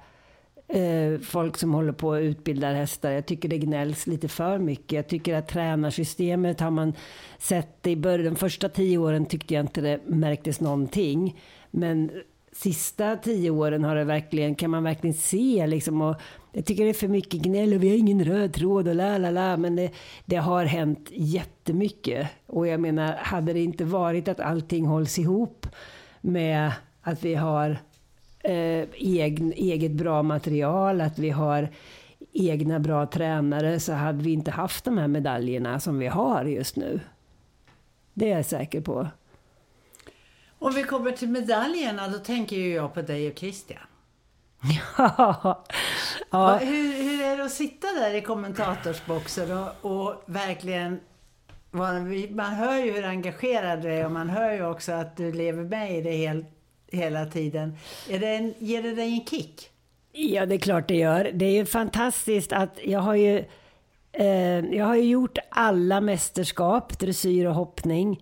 eh, folk som håller på att utbilda hästar. Jag tycker det gnälls lite för mycket. Jag tycker att tränarsystemet har man sett i början. De första tio åren tyckte jag inte det märktes någonting. Men sista tio åren har det verkligen, kan man verkligen se liksom. Och jag tycker det är för mycket gnäll och vi har ingen röd tråd och la la la. Men det, det har hänt jättemycket. Och jag menar, hade det inte varit att allting hålls ihop med att vi har eh, egen, eget bra material, att vi har egna bra tränare så hade vi inte haft de här medaljerna som vi har just nu. Det är jag säker på. Om vi kommer till medaljerna, då tänker ju jag på dig och Christian. *laughs* Ja. ja. Hur, hur är det att sitta där i kommentatorsboxen och, och verkligen man hör ju hur engagerad du är och man hör ju också att du lever med i det helt hela tiden. Är det en, ger det dig en kick? Ja, det är klart det gör. Det är ju fantastiskt att jag har ju eh, jag har ju gjort alla mästerskap, dressyr och hoppning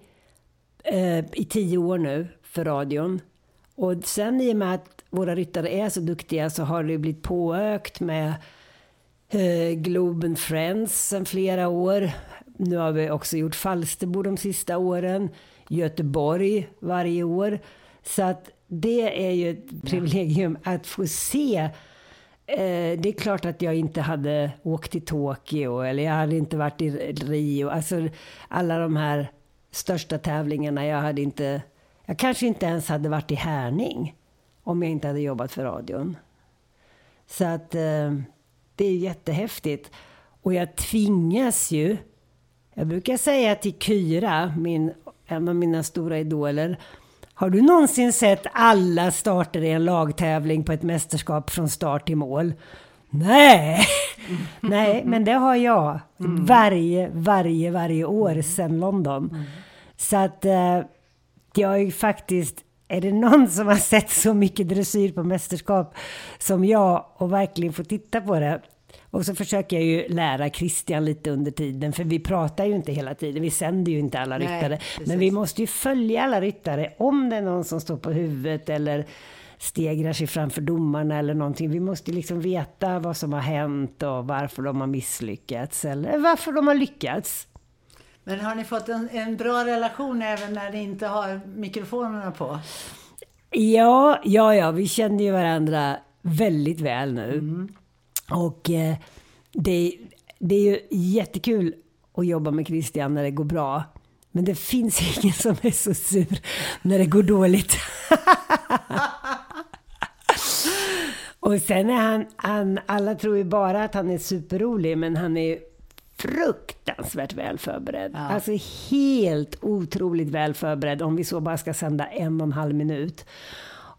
eh, i tio år nu för radion. Och sen i och med att våra ryttare är så duktiga så har det blivit påökt med eh, Globen Friends sen flera år. Nu har vi också gjort Falsterbo de sista åren. Göteborg varje år. Så att det är ju ett privilegium att få se. Eh, det är klart att jag inte hade åkt till Tokyo eller jag hade inte varit i Rio. Alltså alla de här största tävlingarna. Jag hade inte... Jag kanske inte ens hade varit i Härning om jag inte hade jobbat för radion. Så att eh, det är jättehäftigt. Och jag tvingas ju... Jag brukar säga till Kyra, min, en av mina stora idoler, har du någonsin sett alla starter i en lagtävling på ett mästerskap från start till mål? Nej, *laughs* nej, men det har jag mm. varje, varje, varje år mm. sedan London. Mm. Så att eh, jag är faktiskt, är det någon som har sett så mycket dressyr på mästerskap som jag och verkligen får titta på det, och så försöker jag ju lära Christian lite under tiden, för vi pratar ju inte hela tiden. Vi sänder ju inte alla Nej, ryttare. Precis. Men vi måste ju följa alla ryttare. Om det är någon som står på huvudet eller stegrar sig framför domarna eller någonting. Vi måste liksom veta vad som har hänt och varför de har misslyckats eller varför de har lyckats. Men har ni fått en, en bra relation även när ni inte har mikrofonerna på? Ja, ja, ja, vi känner ju varandra väldigt väl nu. Mm. Och eh, det, det är ju jättekul att jobba med Christian när det går bra. Men det finns *laughs* ingen som är så sur när det går dåligt. *laughs* Och sen är han, han, alla tror ju bara att han är superrolig, men han är fruktansvärt väl förberedd. Ja. Alltså helt otroligt väl förberedd om vi så bara ska sända en och en halv minut.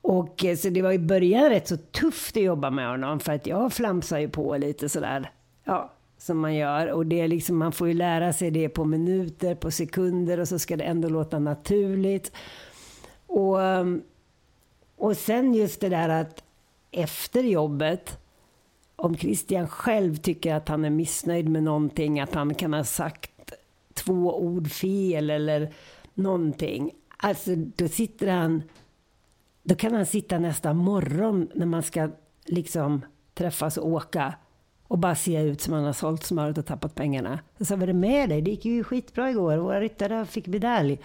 Och eh, så det var i början rätt så tufft att jobba med honom för att jag flamsar ju på lite sådär. Ja, som man gör. Och det är liksom, man får ju lära sig det på minuter, på sekunder och så ska det ändå låta naturligt. Och, eh, och sen just det där att efter jobbet, om Christian själv tycker att han är missnöjd med någonting, att han kan ha sagt två ord fel eller någonting. Alltså då sitter han, då kan han sitta nästa morgon när man ska liksom träffas och åka och bara se ut som han har sålt smöret och tappat pengarna. Jag sa, vad är det med dig? Det gick ju skitbra igår. Våra ryttare fick medalj.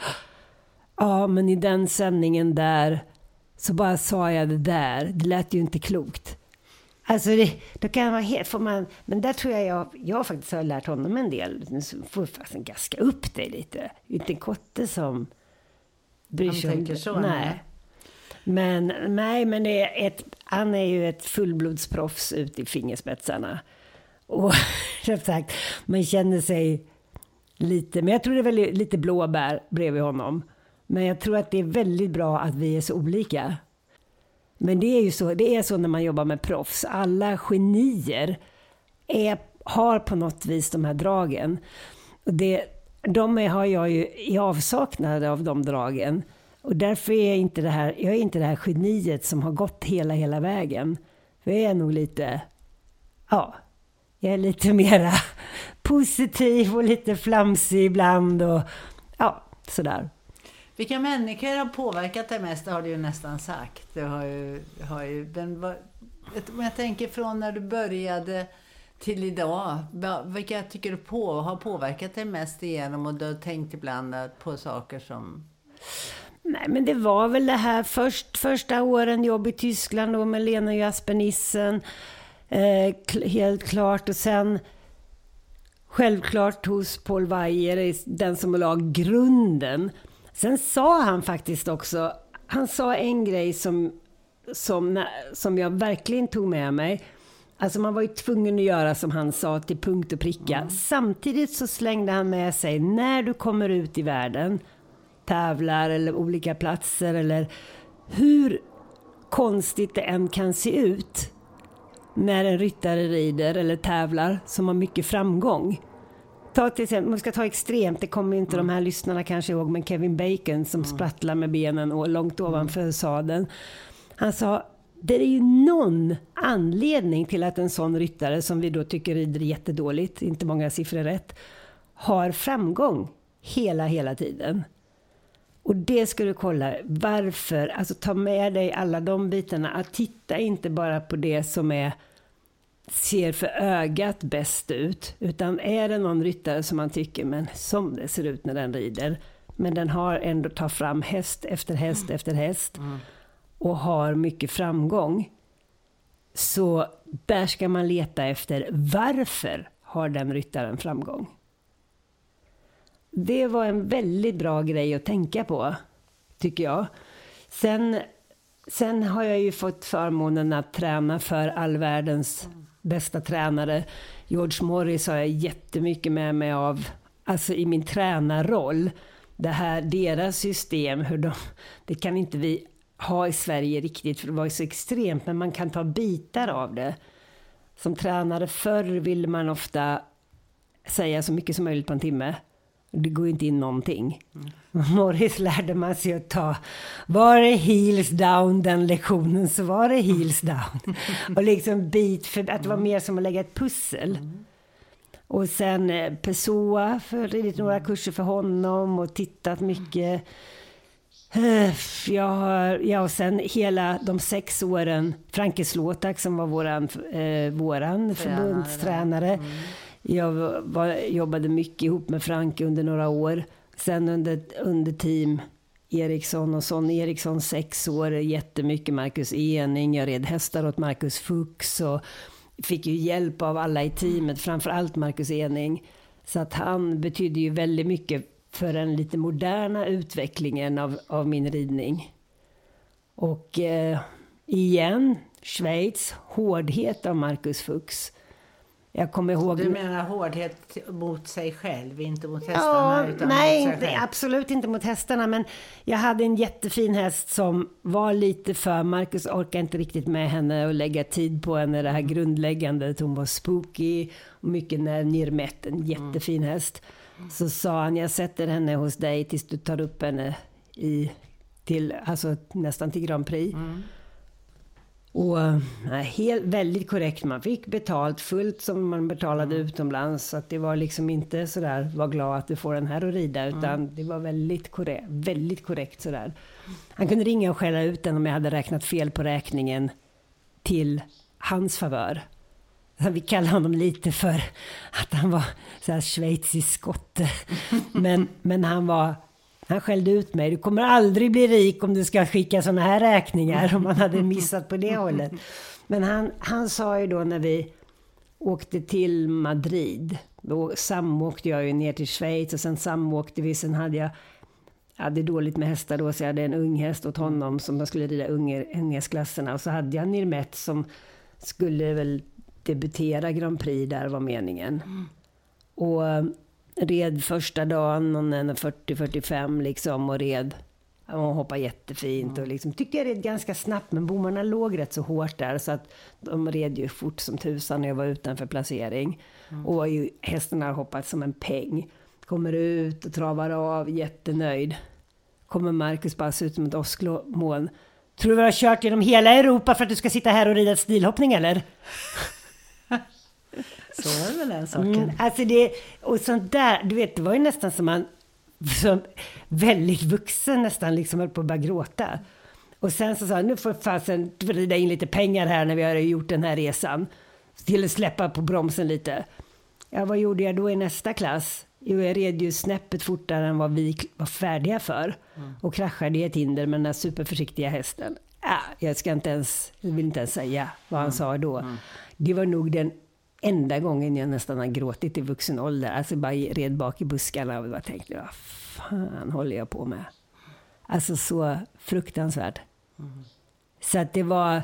Ja, men i den sändningen där så bara sa jag det där. Det lät ju inte klokt. Alltså, det, då kan man helt, får man, men där tror jag jag, jag faktiskt har lärt honom en del. Nu får faktiskt gaska upp dig lite. Det är inte en kotte som bryr Han sig om tänker det. så, nej. Men, nej, men det är ett, han är ju ett fullblodsproffs ut i fingerspetsarna. Och *laughs* som sagt, man känner sig lite, men jag tror det är väldigt, lite blåbär bredvid honom. Men jag tror att det är väldigt bra att vi är så olika. Men det är ju så, det är så när man jobbar med proffs. Alla genier är, har på något vis de här dragen. Det, de har jag ju i avsaknad av de dragen. Och därför är jag inte det här, jag är inte det här geniet som har gått hela, hela vägen. För jag är nog lite, ja, jag är lite *laughs* mera positiv och lite flamsig ibland och ja, sådär. Vilka människor har påverkat dig mest? Det har du ju nästan sagt. Du har ju, har ju, men vad, om jag tänker från när du började till idag. Vilka tycker du på, har påverkat dig mest igenom och du har tänkt ibland på saker som... Nej, men det var väl det här först, första åren jobb i Tyskland då med Lena och Jasper Nissen. Eh, kl- helt klart. Och sen självklart hos Paul Weijer, den som la grunden. Sen sa han faktiskt också, han sa en grej som, som, som jag verkligen tog med mig. Alltså man var ju tvungen att göra som han sa till punkt och pricka. Samtidigt så slängde han med sig, när du kommer ut i världen, tävlar eller olika platser eller hur konstigt det än kan se ut när en ryttare rider eller tävlar som har mycket framgång. Ta till exempel, man ska ta extremt, det kommer inte de här lyssnarna kanske ihåg, men Kevin Bacon som sprattlar med benen och långt ovanför sadeln. Han sa, det är ju någon anledning till att en sån ryttare, som vi då tycker rider jättedåligt, inte många siffror rätt, har framgång hela, hela tiden. Och det ska du kolla, varför? Alltså ta med dig alla de bitarna. Att titta inte bara på det som är ser för ögat bäst ut. Utan är det någon ryttare som man tycker, men som det ser ut när den rider. Men den har ändå tagit fram häst efter häst efter häst. Och har mycket framgång. Så där ska man leta efter varför har den ryttaren framgång. Det var en väldigt bra grej att tänka på, tycker jag. Sen, sen har jag ju fått förmånen att träna för all världens bästa tränare. George Morris har jag jättemycket med mig av, alltså i min tränarroll. Det här, deras system, hur de, det kan inte vi ha i Sverige riktigt, för det var ju så extremt, men man kan ta bitar av det. Som tränare förr ville man ofta säga så mycket som möjligt på en timme. Det går inte in någonting. Morris lärde man sig att ta, var det heels down den lektionen så var det heels down. Och liksom bit för att det var mer som att lägga ett pussel. Och sen eh, Pessoa, för några kurser för honom och tittat mycket. Eh, Jag har, ja, och sen hela de sex åren, Franke Slåtak som var våran, eh, våran förbundstränare. Jag var, jobbade mycket ihop med Franke under några år. Sen under, under team Eriksson och Sonny Eriksson sex år, jättemycket Marcus Ening, jag red hästar åt Marcus Fuchs och fick ju hjälp av alla i teamet, framförallt Marcus Ening. Så att han betydde ju väldigt mycket för den lite moderna utvecklingen av, av min ridning. Och eh, igen, Schweiz, hårdhet av Marcus Fuchs. Jag kommer ihåg... Du menar hårdhet mot sig själv, inte mot hästarna? Ja, nej, själv. absolut inte mot hästarna. Men jag hade en jättefin häst som var lite för... Marcus orkade inte riktigt med henne och lägga tid på henne. Det här grundläggande. Hon var spooky och mycket Nirmet, en jättefin häst. Så sa han, jag sätter henne hos dig tills du tar upp henne i, till, alltså nästan till Grand Prix. Och nej, helt, väldigt korrekt. Man fick betalt fullt som man betalade utomlands. Så att det var liksom inte sådär, var glad att du får den här att rida. Utan det var väldigt korrekt, väldigt korrekt sådär. Han kunde ringa och skälla ut den om jag hade räknat fel på räkningen till hans favör. Vi kallar honom lite för att han var så här schweizisk skotte. *laughs* Men, men han var han skällde ut mig. Du kommer aldrig bli rik om du ska skicka sådana här räkningar. Om man hade missat på det *laughs* hållet. Men han, han sa ju då när vi åkte till Madrid. Då samåkte jag ju ner till Schweiz och sen samåkte vi. Sen hade jag, jag hade dåligt med hästar då så jag hade en ung häst åt honom som jag skulle rida unge, unghetsklasserna. Och så hade jag Nirmet som skulle väl debutera Grand Prix där var meningen. Och eh, red första dagen, hon är 40-45 liksom och red. Hon hoppade jättefint och liksom, tyckte jag red ganska snabbt men bommarna låg rätt så hårt där så att de red ju fort som tusan när jag var utanför placering. Och var ju, hästarna har hoppat som en peng. Kommer ut och travar av, jättenöjd. Kommer Marcus bara se ut som ett åskmoln. Tror du vi har kört genom hela Europa för att du ska sitta här och rida stilhoppning eller? Så är det väl den saken. Mm, alltså det, och sånt där, du vet, det var ju nästan som man, som väldigt vuxen nästan, liksom höll på att börja gråta. Och sen så sa han, nu får fasen rida in lite pengar här när vi har gjort den här resan. Till att släppa på bromsen lite. Ja, vad gjorde jag då i nästa klass? Jo, jag red ju snäppet fortare än vad vi var färdiga för. Och kraschade i ett hinder med den här superförsiktiga hästen. Ja, jag ska inte ens, vill inte ens säga vad han sa då. Det var nog den enda gången jag nästan har gråtit i vuxen ålder. Alltså bara red bak i buskarna och bara tänkte, vad fan håller jag på med? Alltså så fruktansvärt. Så att det var...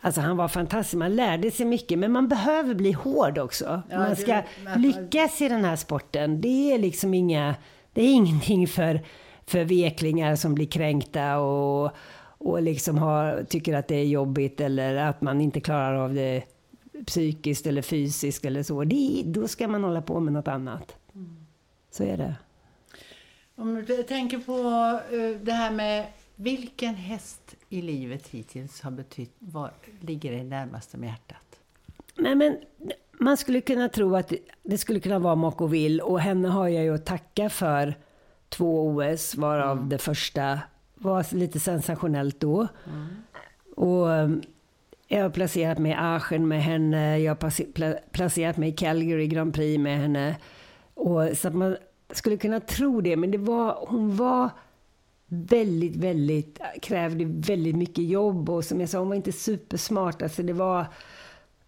Alltså han var fantastisk, man lärde sig mycket. Men man behöver bli hård också. Ja, man det- ska men- lyckas i den här sporten. Det är liksom inga... Det är ingenting för, för veklingar som blir kränkta och, och liksom har, tycker att det är jobbigt eller att man inte klarar av det psykiskt eller fysiskt eller så. Det, då ska man hålla på med något annat. Så är det. Om du tänker på eh, det här med vilken häst i livet hittills har betytt, var, ligger dig närmast om hjärtat? Nej, men man skulle kunna tro att det- skulle kunna vara Moko Will och henne har jag ju att tacka för två OS varav det första var lite sensationellt då. Och um, jag har placerat mig i Aachen med henne, jag har placerat mig i Calgary Grand Prix med henne. Och, så att man skulle kunna tro det, men det var, hon var väldigt, väldigt, krävde väldigt mycket jobb och som jag sa, hon var inte supersmart. Alltså det var,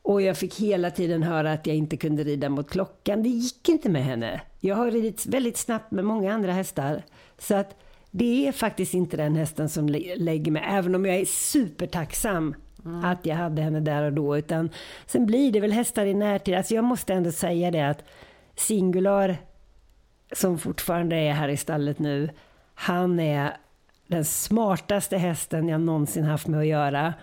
och jag fick hela tiden höra att jag inte kunde rida mot klockan. Det gick inte med henne. Jag har ridit väldigt snabbt med många andra hästar. Så att det är faktiskt inte den hästen som lägger mig, även om jag är supertacksam att jag hade henne där och då. Utan sen blir det väl hästar i närtid. Alltså jag måste ändå säga det att Singular, som fortfarande är här i stallet nu, han är den smartaste hästen jag någonsin haft med att göra.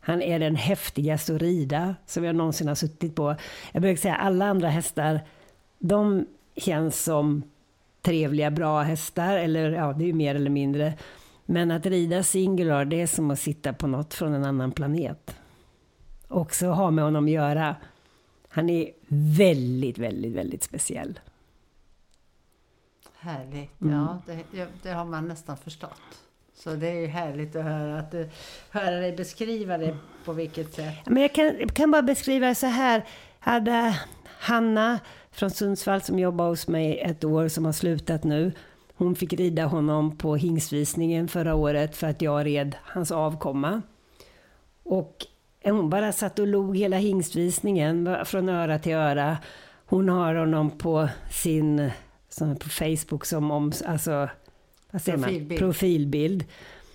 Han är den häftigaste att rida som jag någonsin har suttit på. Jag brukar säga alla andra hästar, de känns som trevliga, bra hästar, eller ja, det är ju mer eller mindre. Men att rida singular, det är som att sitta på något från en annan planet. Också ha med honom att göra. Han är väldigt, väldigt, väldigt speciell. Härligt. Mm. Ja, det, det har man nästan förstått. Så det är ju härligt att höra, att du, höra dig beskriva det på vilket sätt. Men jag kan, jag kan bara beskriva det så här. Hade Hanna från Sundsvall som jobbar hos mig ett år, som har slutat nu. Hon fick rida honom på hingsvisningen förra året för att jag red hans avkomma. Och hon bara satt och log hela hingstvisningen från öra till öra. Hon har honom på sin som på Facebook som om, alltså, vad säger profilbild. man, profilbild.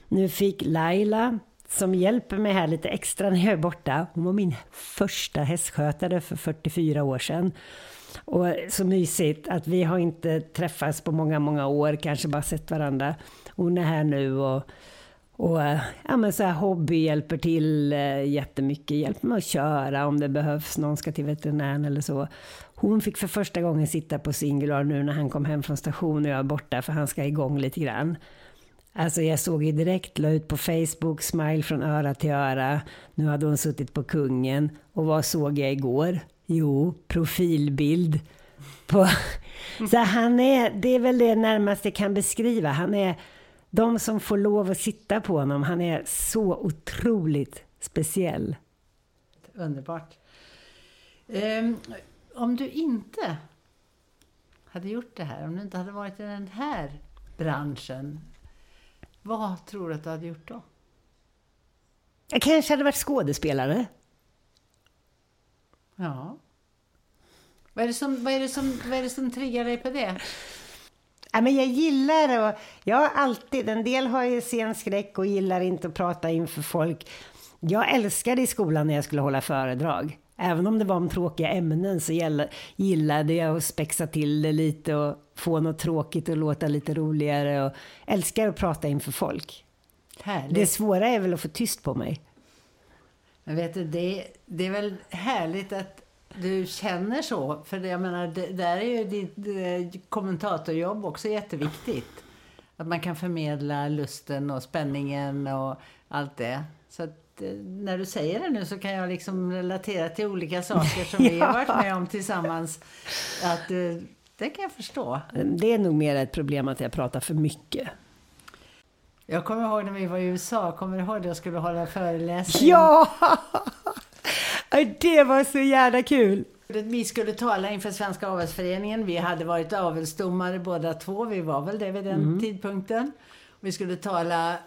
Nu fick Laila, som hjälper mig här lite extra när jag är borta, hon var min första hästskötare för 44 år sedan. Och så mysigt att vi har inte träffats på många, många år, kanske bara sett varandra. Hon är här nu och, och eh, ja, men så här, hobby hjälper till eh, jättemycket. Hjälper med att köra om det behövs, någon ska till veterinären eller så. Hon fick för första gången sitta på Singular nu när han kom hem från stationen och jag är borta för han ska igång lite grann. Alltså jag såg ju direkt, la ut på Facebook, smile från öra till öra. Nu hade hon suttit på kungen. Och vad såg jag igår? Jo, profilbild. På... Så han är, det är väl det närmaste jag kan beskriva. Han är, de som får lov att sitta på honom, han är så otroligt speciell. Underbart. Um, om du inte hade gjort det här, om du inte hade varit i den här branschen, vad tror du att du hade gjort då? Jag kanske hade varit skådespelare. Ja. Vad är det som, vad är det som, vad är det som triggar dig på det? Ja, men jag gillar och jag har alltid, en del har ju scenskräck och gillar inte att prata inför folk. Jag älskade i skolan när jag skulle hålla föredrag. Även om det var om tråkiga ämnen så gillade jag att spexa till det lite och få något tråkigt att låta lite roligare och älskar att prata inför folk. Härligt. Det svåra är väl att få tyst på mig. Men vet du, det, det är väl härligt att du känner så. För det, jag menar, det, där är ju ditt kommentatorjobb också jätteviktigt. Att man kan förmedla lusten och spänningen och allt det. Så att Eh, när du säger det nu så kan jag liksom relatera till olika saker som *laughs* vi har varit med om tillsammans. Att, eh, det kan jag förstå. Det är nog mer ett problem att jag pratar för mycket. Jag kommer ihåg när vi var i USA, kommer du ihåg det? Jag skulle hålla föreläsning. Ja! *laughs* Det var så jävla kul! Vi skulle tala inför Svenska avelsföreningen. Vi hade varit avelsdomare båda två. Vi var väl det vid den mm. tidpunkten. Vi skulle tala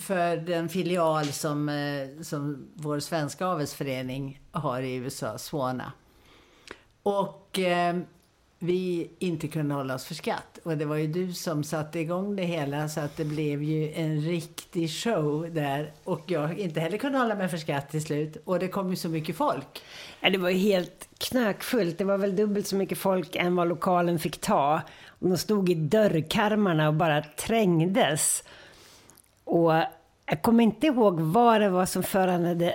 för den filial som, eh, som vår svenska avelsförening har i USA, Swana. Och eh, vi inte kunde hålla oss för skratt. Och det var ju du som satte igång det hela så att det blev ju en riktig show där. Och jag inte heller kunde hålla mig för skratt till slut. Och det kom ju så mycket folk. Ja, det var ju helt knökfullt. Det var väl dubbelt så mycket folk än vad lokalen fick ta. Och de stod i dörrkarmarna och bara trängdes. Och jag kommer inte ihåg vad det var som föranledde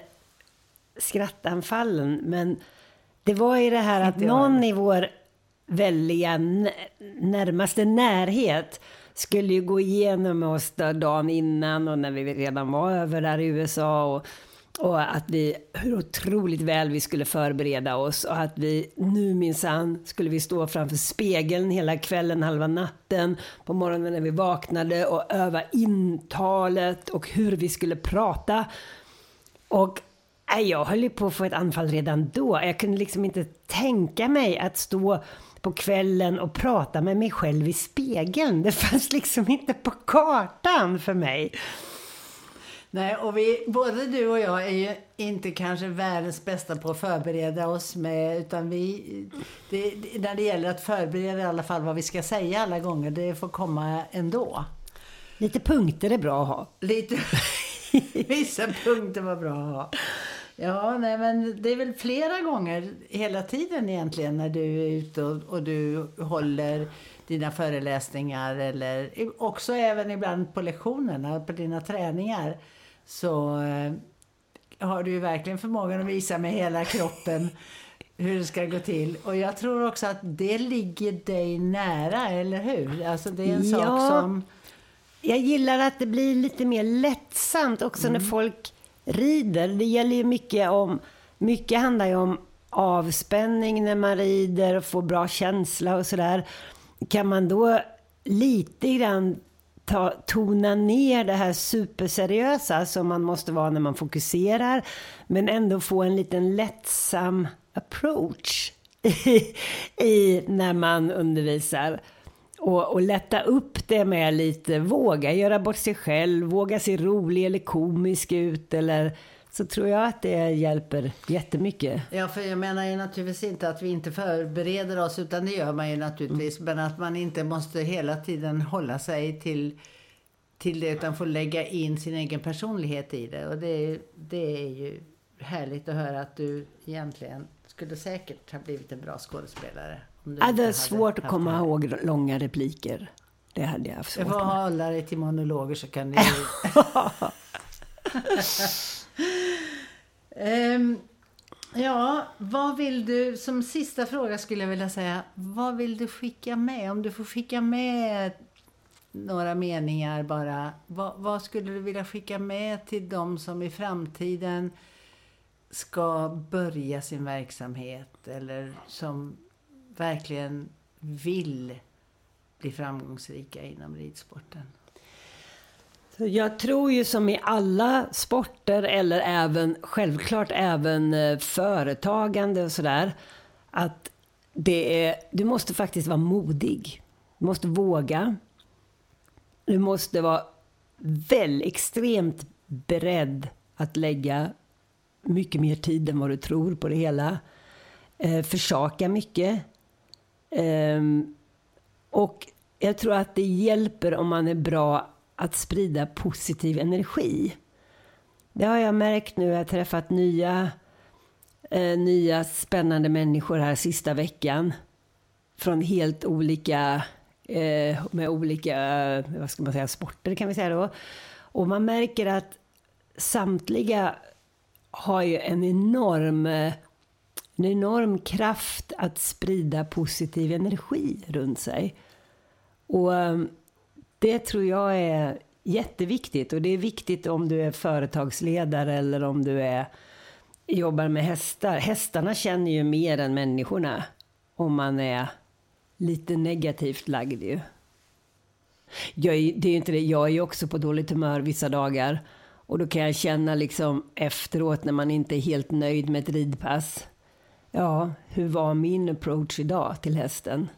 skrattanfallen, men det var ju det här att någon i vår väldiga närmaste närhet skulle ju gå igenom oss dagen innan och när vi redan var över där i USA och och att vi, hur otroligt väl vi skulle förbereda oss och att vi nu minsann skulle vi stå framför spegeln hela kvällen, halva natten, på morgonen när vi vaknade och öva intalet och hur vi skulle prata. Och jag höll ju på att få ett anfall redan då. Jag kunde liksom inte tänka mig att stå på kvällen och prata med mig själv i spegeln. Det fanns liksom inte på kartan för mig. Nej, och vi, både du och jag är ju inte kanske världens bästa på att förbereda oss med, utan vi, det, när det gäller att förbereda i alla fall vad vi ska säga alla gånger, det får komma ändå. Lite punkter är bra att ha. Lite, *laughs* vissa punkter var bra att ha. Ja, nej, men det är väl flera gånger hela tiden egentligen när du är ute och, och du håller dina föreläsningar eller också även ibland på lektionerna, på dina träningar så eh, har du ju verkligen förmågan att visa med hela kroppen hur det ska gå till. Och jag tror också att det ligger dig nära, eller hur? Alltså det är en ja, sak som... Jag gillar att det blir lite mer lättsamt också mm. när folk rider. Det gäller ju mycket om... Mycket handlar ju om avspänning när man rider och får bra känsla och sådär. Kan man då lite grann ta, tona ner det här superseriösa som man måste vara när man fokuserar, men ändå få en liten lättsam approach *laughs* i, i när man undervisar och, och lätta upp det med lite, våga göra bort sig själv, våga se rolig eller komisk ut eller så tror jag att det hjälper jättemycket. Ja, för jag menar ju naturligtvis inte att vi inte förbereder oss, utan det gör man ju naturligtvis. Mm. Men att man inte måste hela tiden hålla sig till, till det, utan får lägga in sin egen personlighet i det. Och det, det är ju härligt att höra att du egentligen skulle säkert ha blivit en bra skådespelare. Om det är svårt att komma ihåg långa repliker. Det hade jag haft svårt Jag får hålla dig till monologer så kan du *laughs* um, Ja, vad vill du, som sista fråga skulle jag vilja säga, vad vill du skicka med? Om du får skicka med några meningar bara, vad, vad skulle du vilja skicka med till de som i framtiden ska börja sin verksamhet eller som verkligen vill bli framgångsrika inom ridsporten? Jag tror ju som i alla sporter eller även självklart även eh, företagande och sådär att det är, du måste faktiskt vara modig. Du måste våga. Du måste vara väl extremt beredd att lägga mycket mer tid än vad du tror på det hela. Eh, försaka mycket. Um, och jag tror att det hjälper om man är bra att sprida positiv energi. Det har jag märkt nu. Jag har träffat nya, eh, nya spännande människor här sista veckan. Från helt olika, eh, med olika, vad ska man säga, sporter kan vi säga då. Och man märker att samtliga har ju en enorm, eh, en enorm kraft att sprida positiv energi runt sig. Och ehm, det tror jag är jätteviktigt. Och det är viktigt om du är företagsledare eller om du är, jobbar med hästar. Hästarna känner ju mer än människorna om man är lite negativt lagd ju. Jag är, det är inte det. Jag är också på dåligt humör vissa dagar. Och då kan jag känna liksom efteråt när man inte är helt nöjd med ett ridpass. Ja, hur var min approach idag till hästen?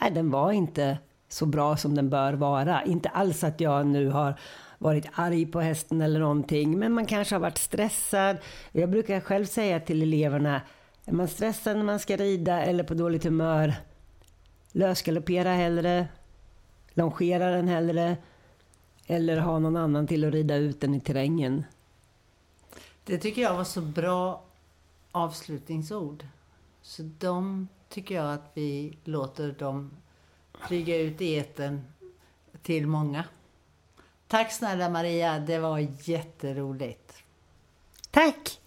Nej, den var inte så bra som den bör vara. Inte alls att jag nu har varit arg på hästen eller någonting, men man kanske har varit stressad. Jag brukar själv säga till eleverna, är man stressad när man ska rida eller på dåligt humör, lösgaloppera hellre, longera den hellre, eller ha någon annan till att rida ut den i terrängen. Det tycker jag var så bra avslutningsord. Så de tycker jag att vi låter dem flyga ut i eten till många. Tack snälla Maria, det var jätteroligt. Tack!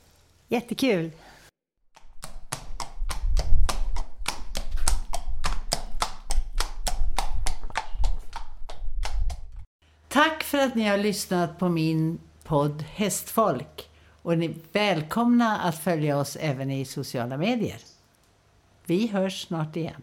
Jättekul! Tack för att ni har lyssnat på min podd Hästfolk. Och ni är välkomna att följa oss även i sociala medier. Vi hörs snart igen.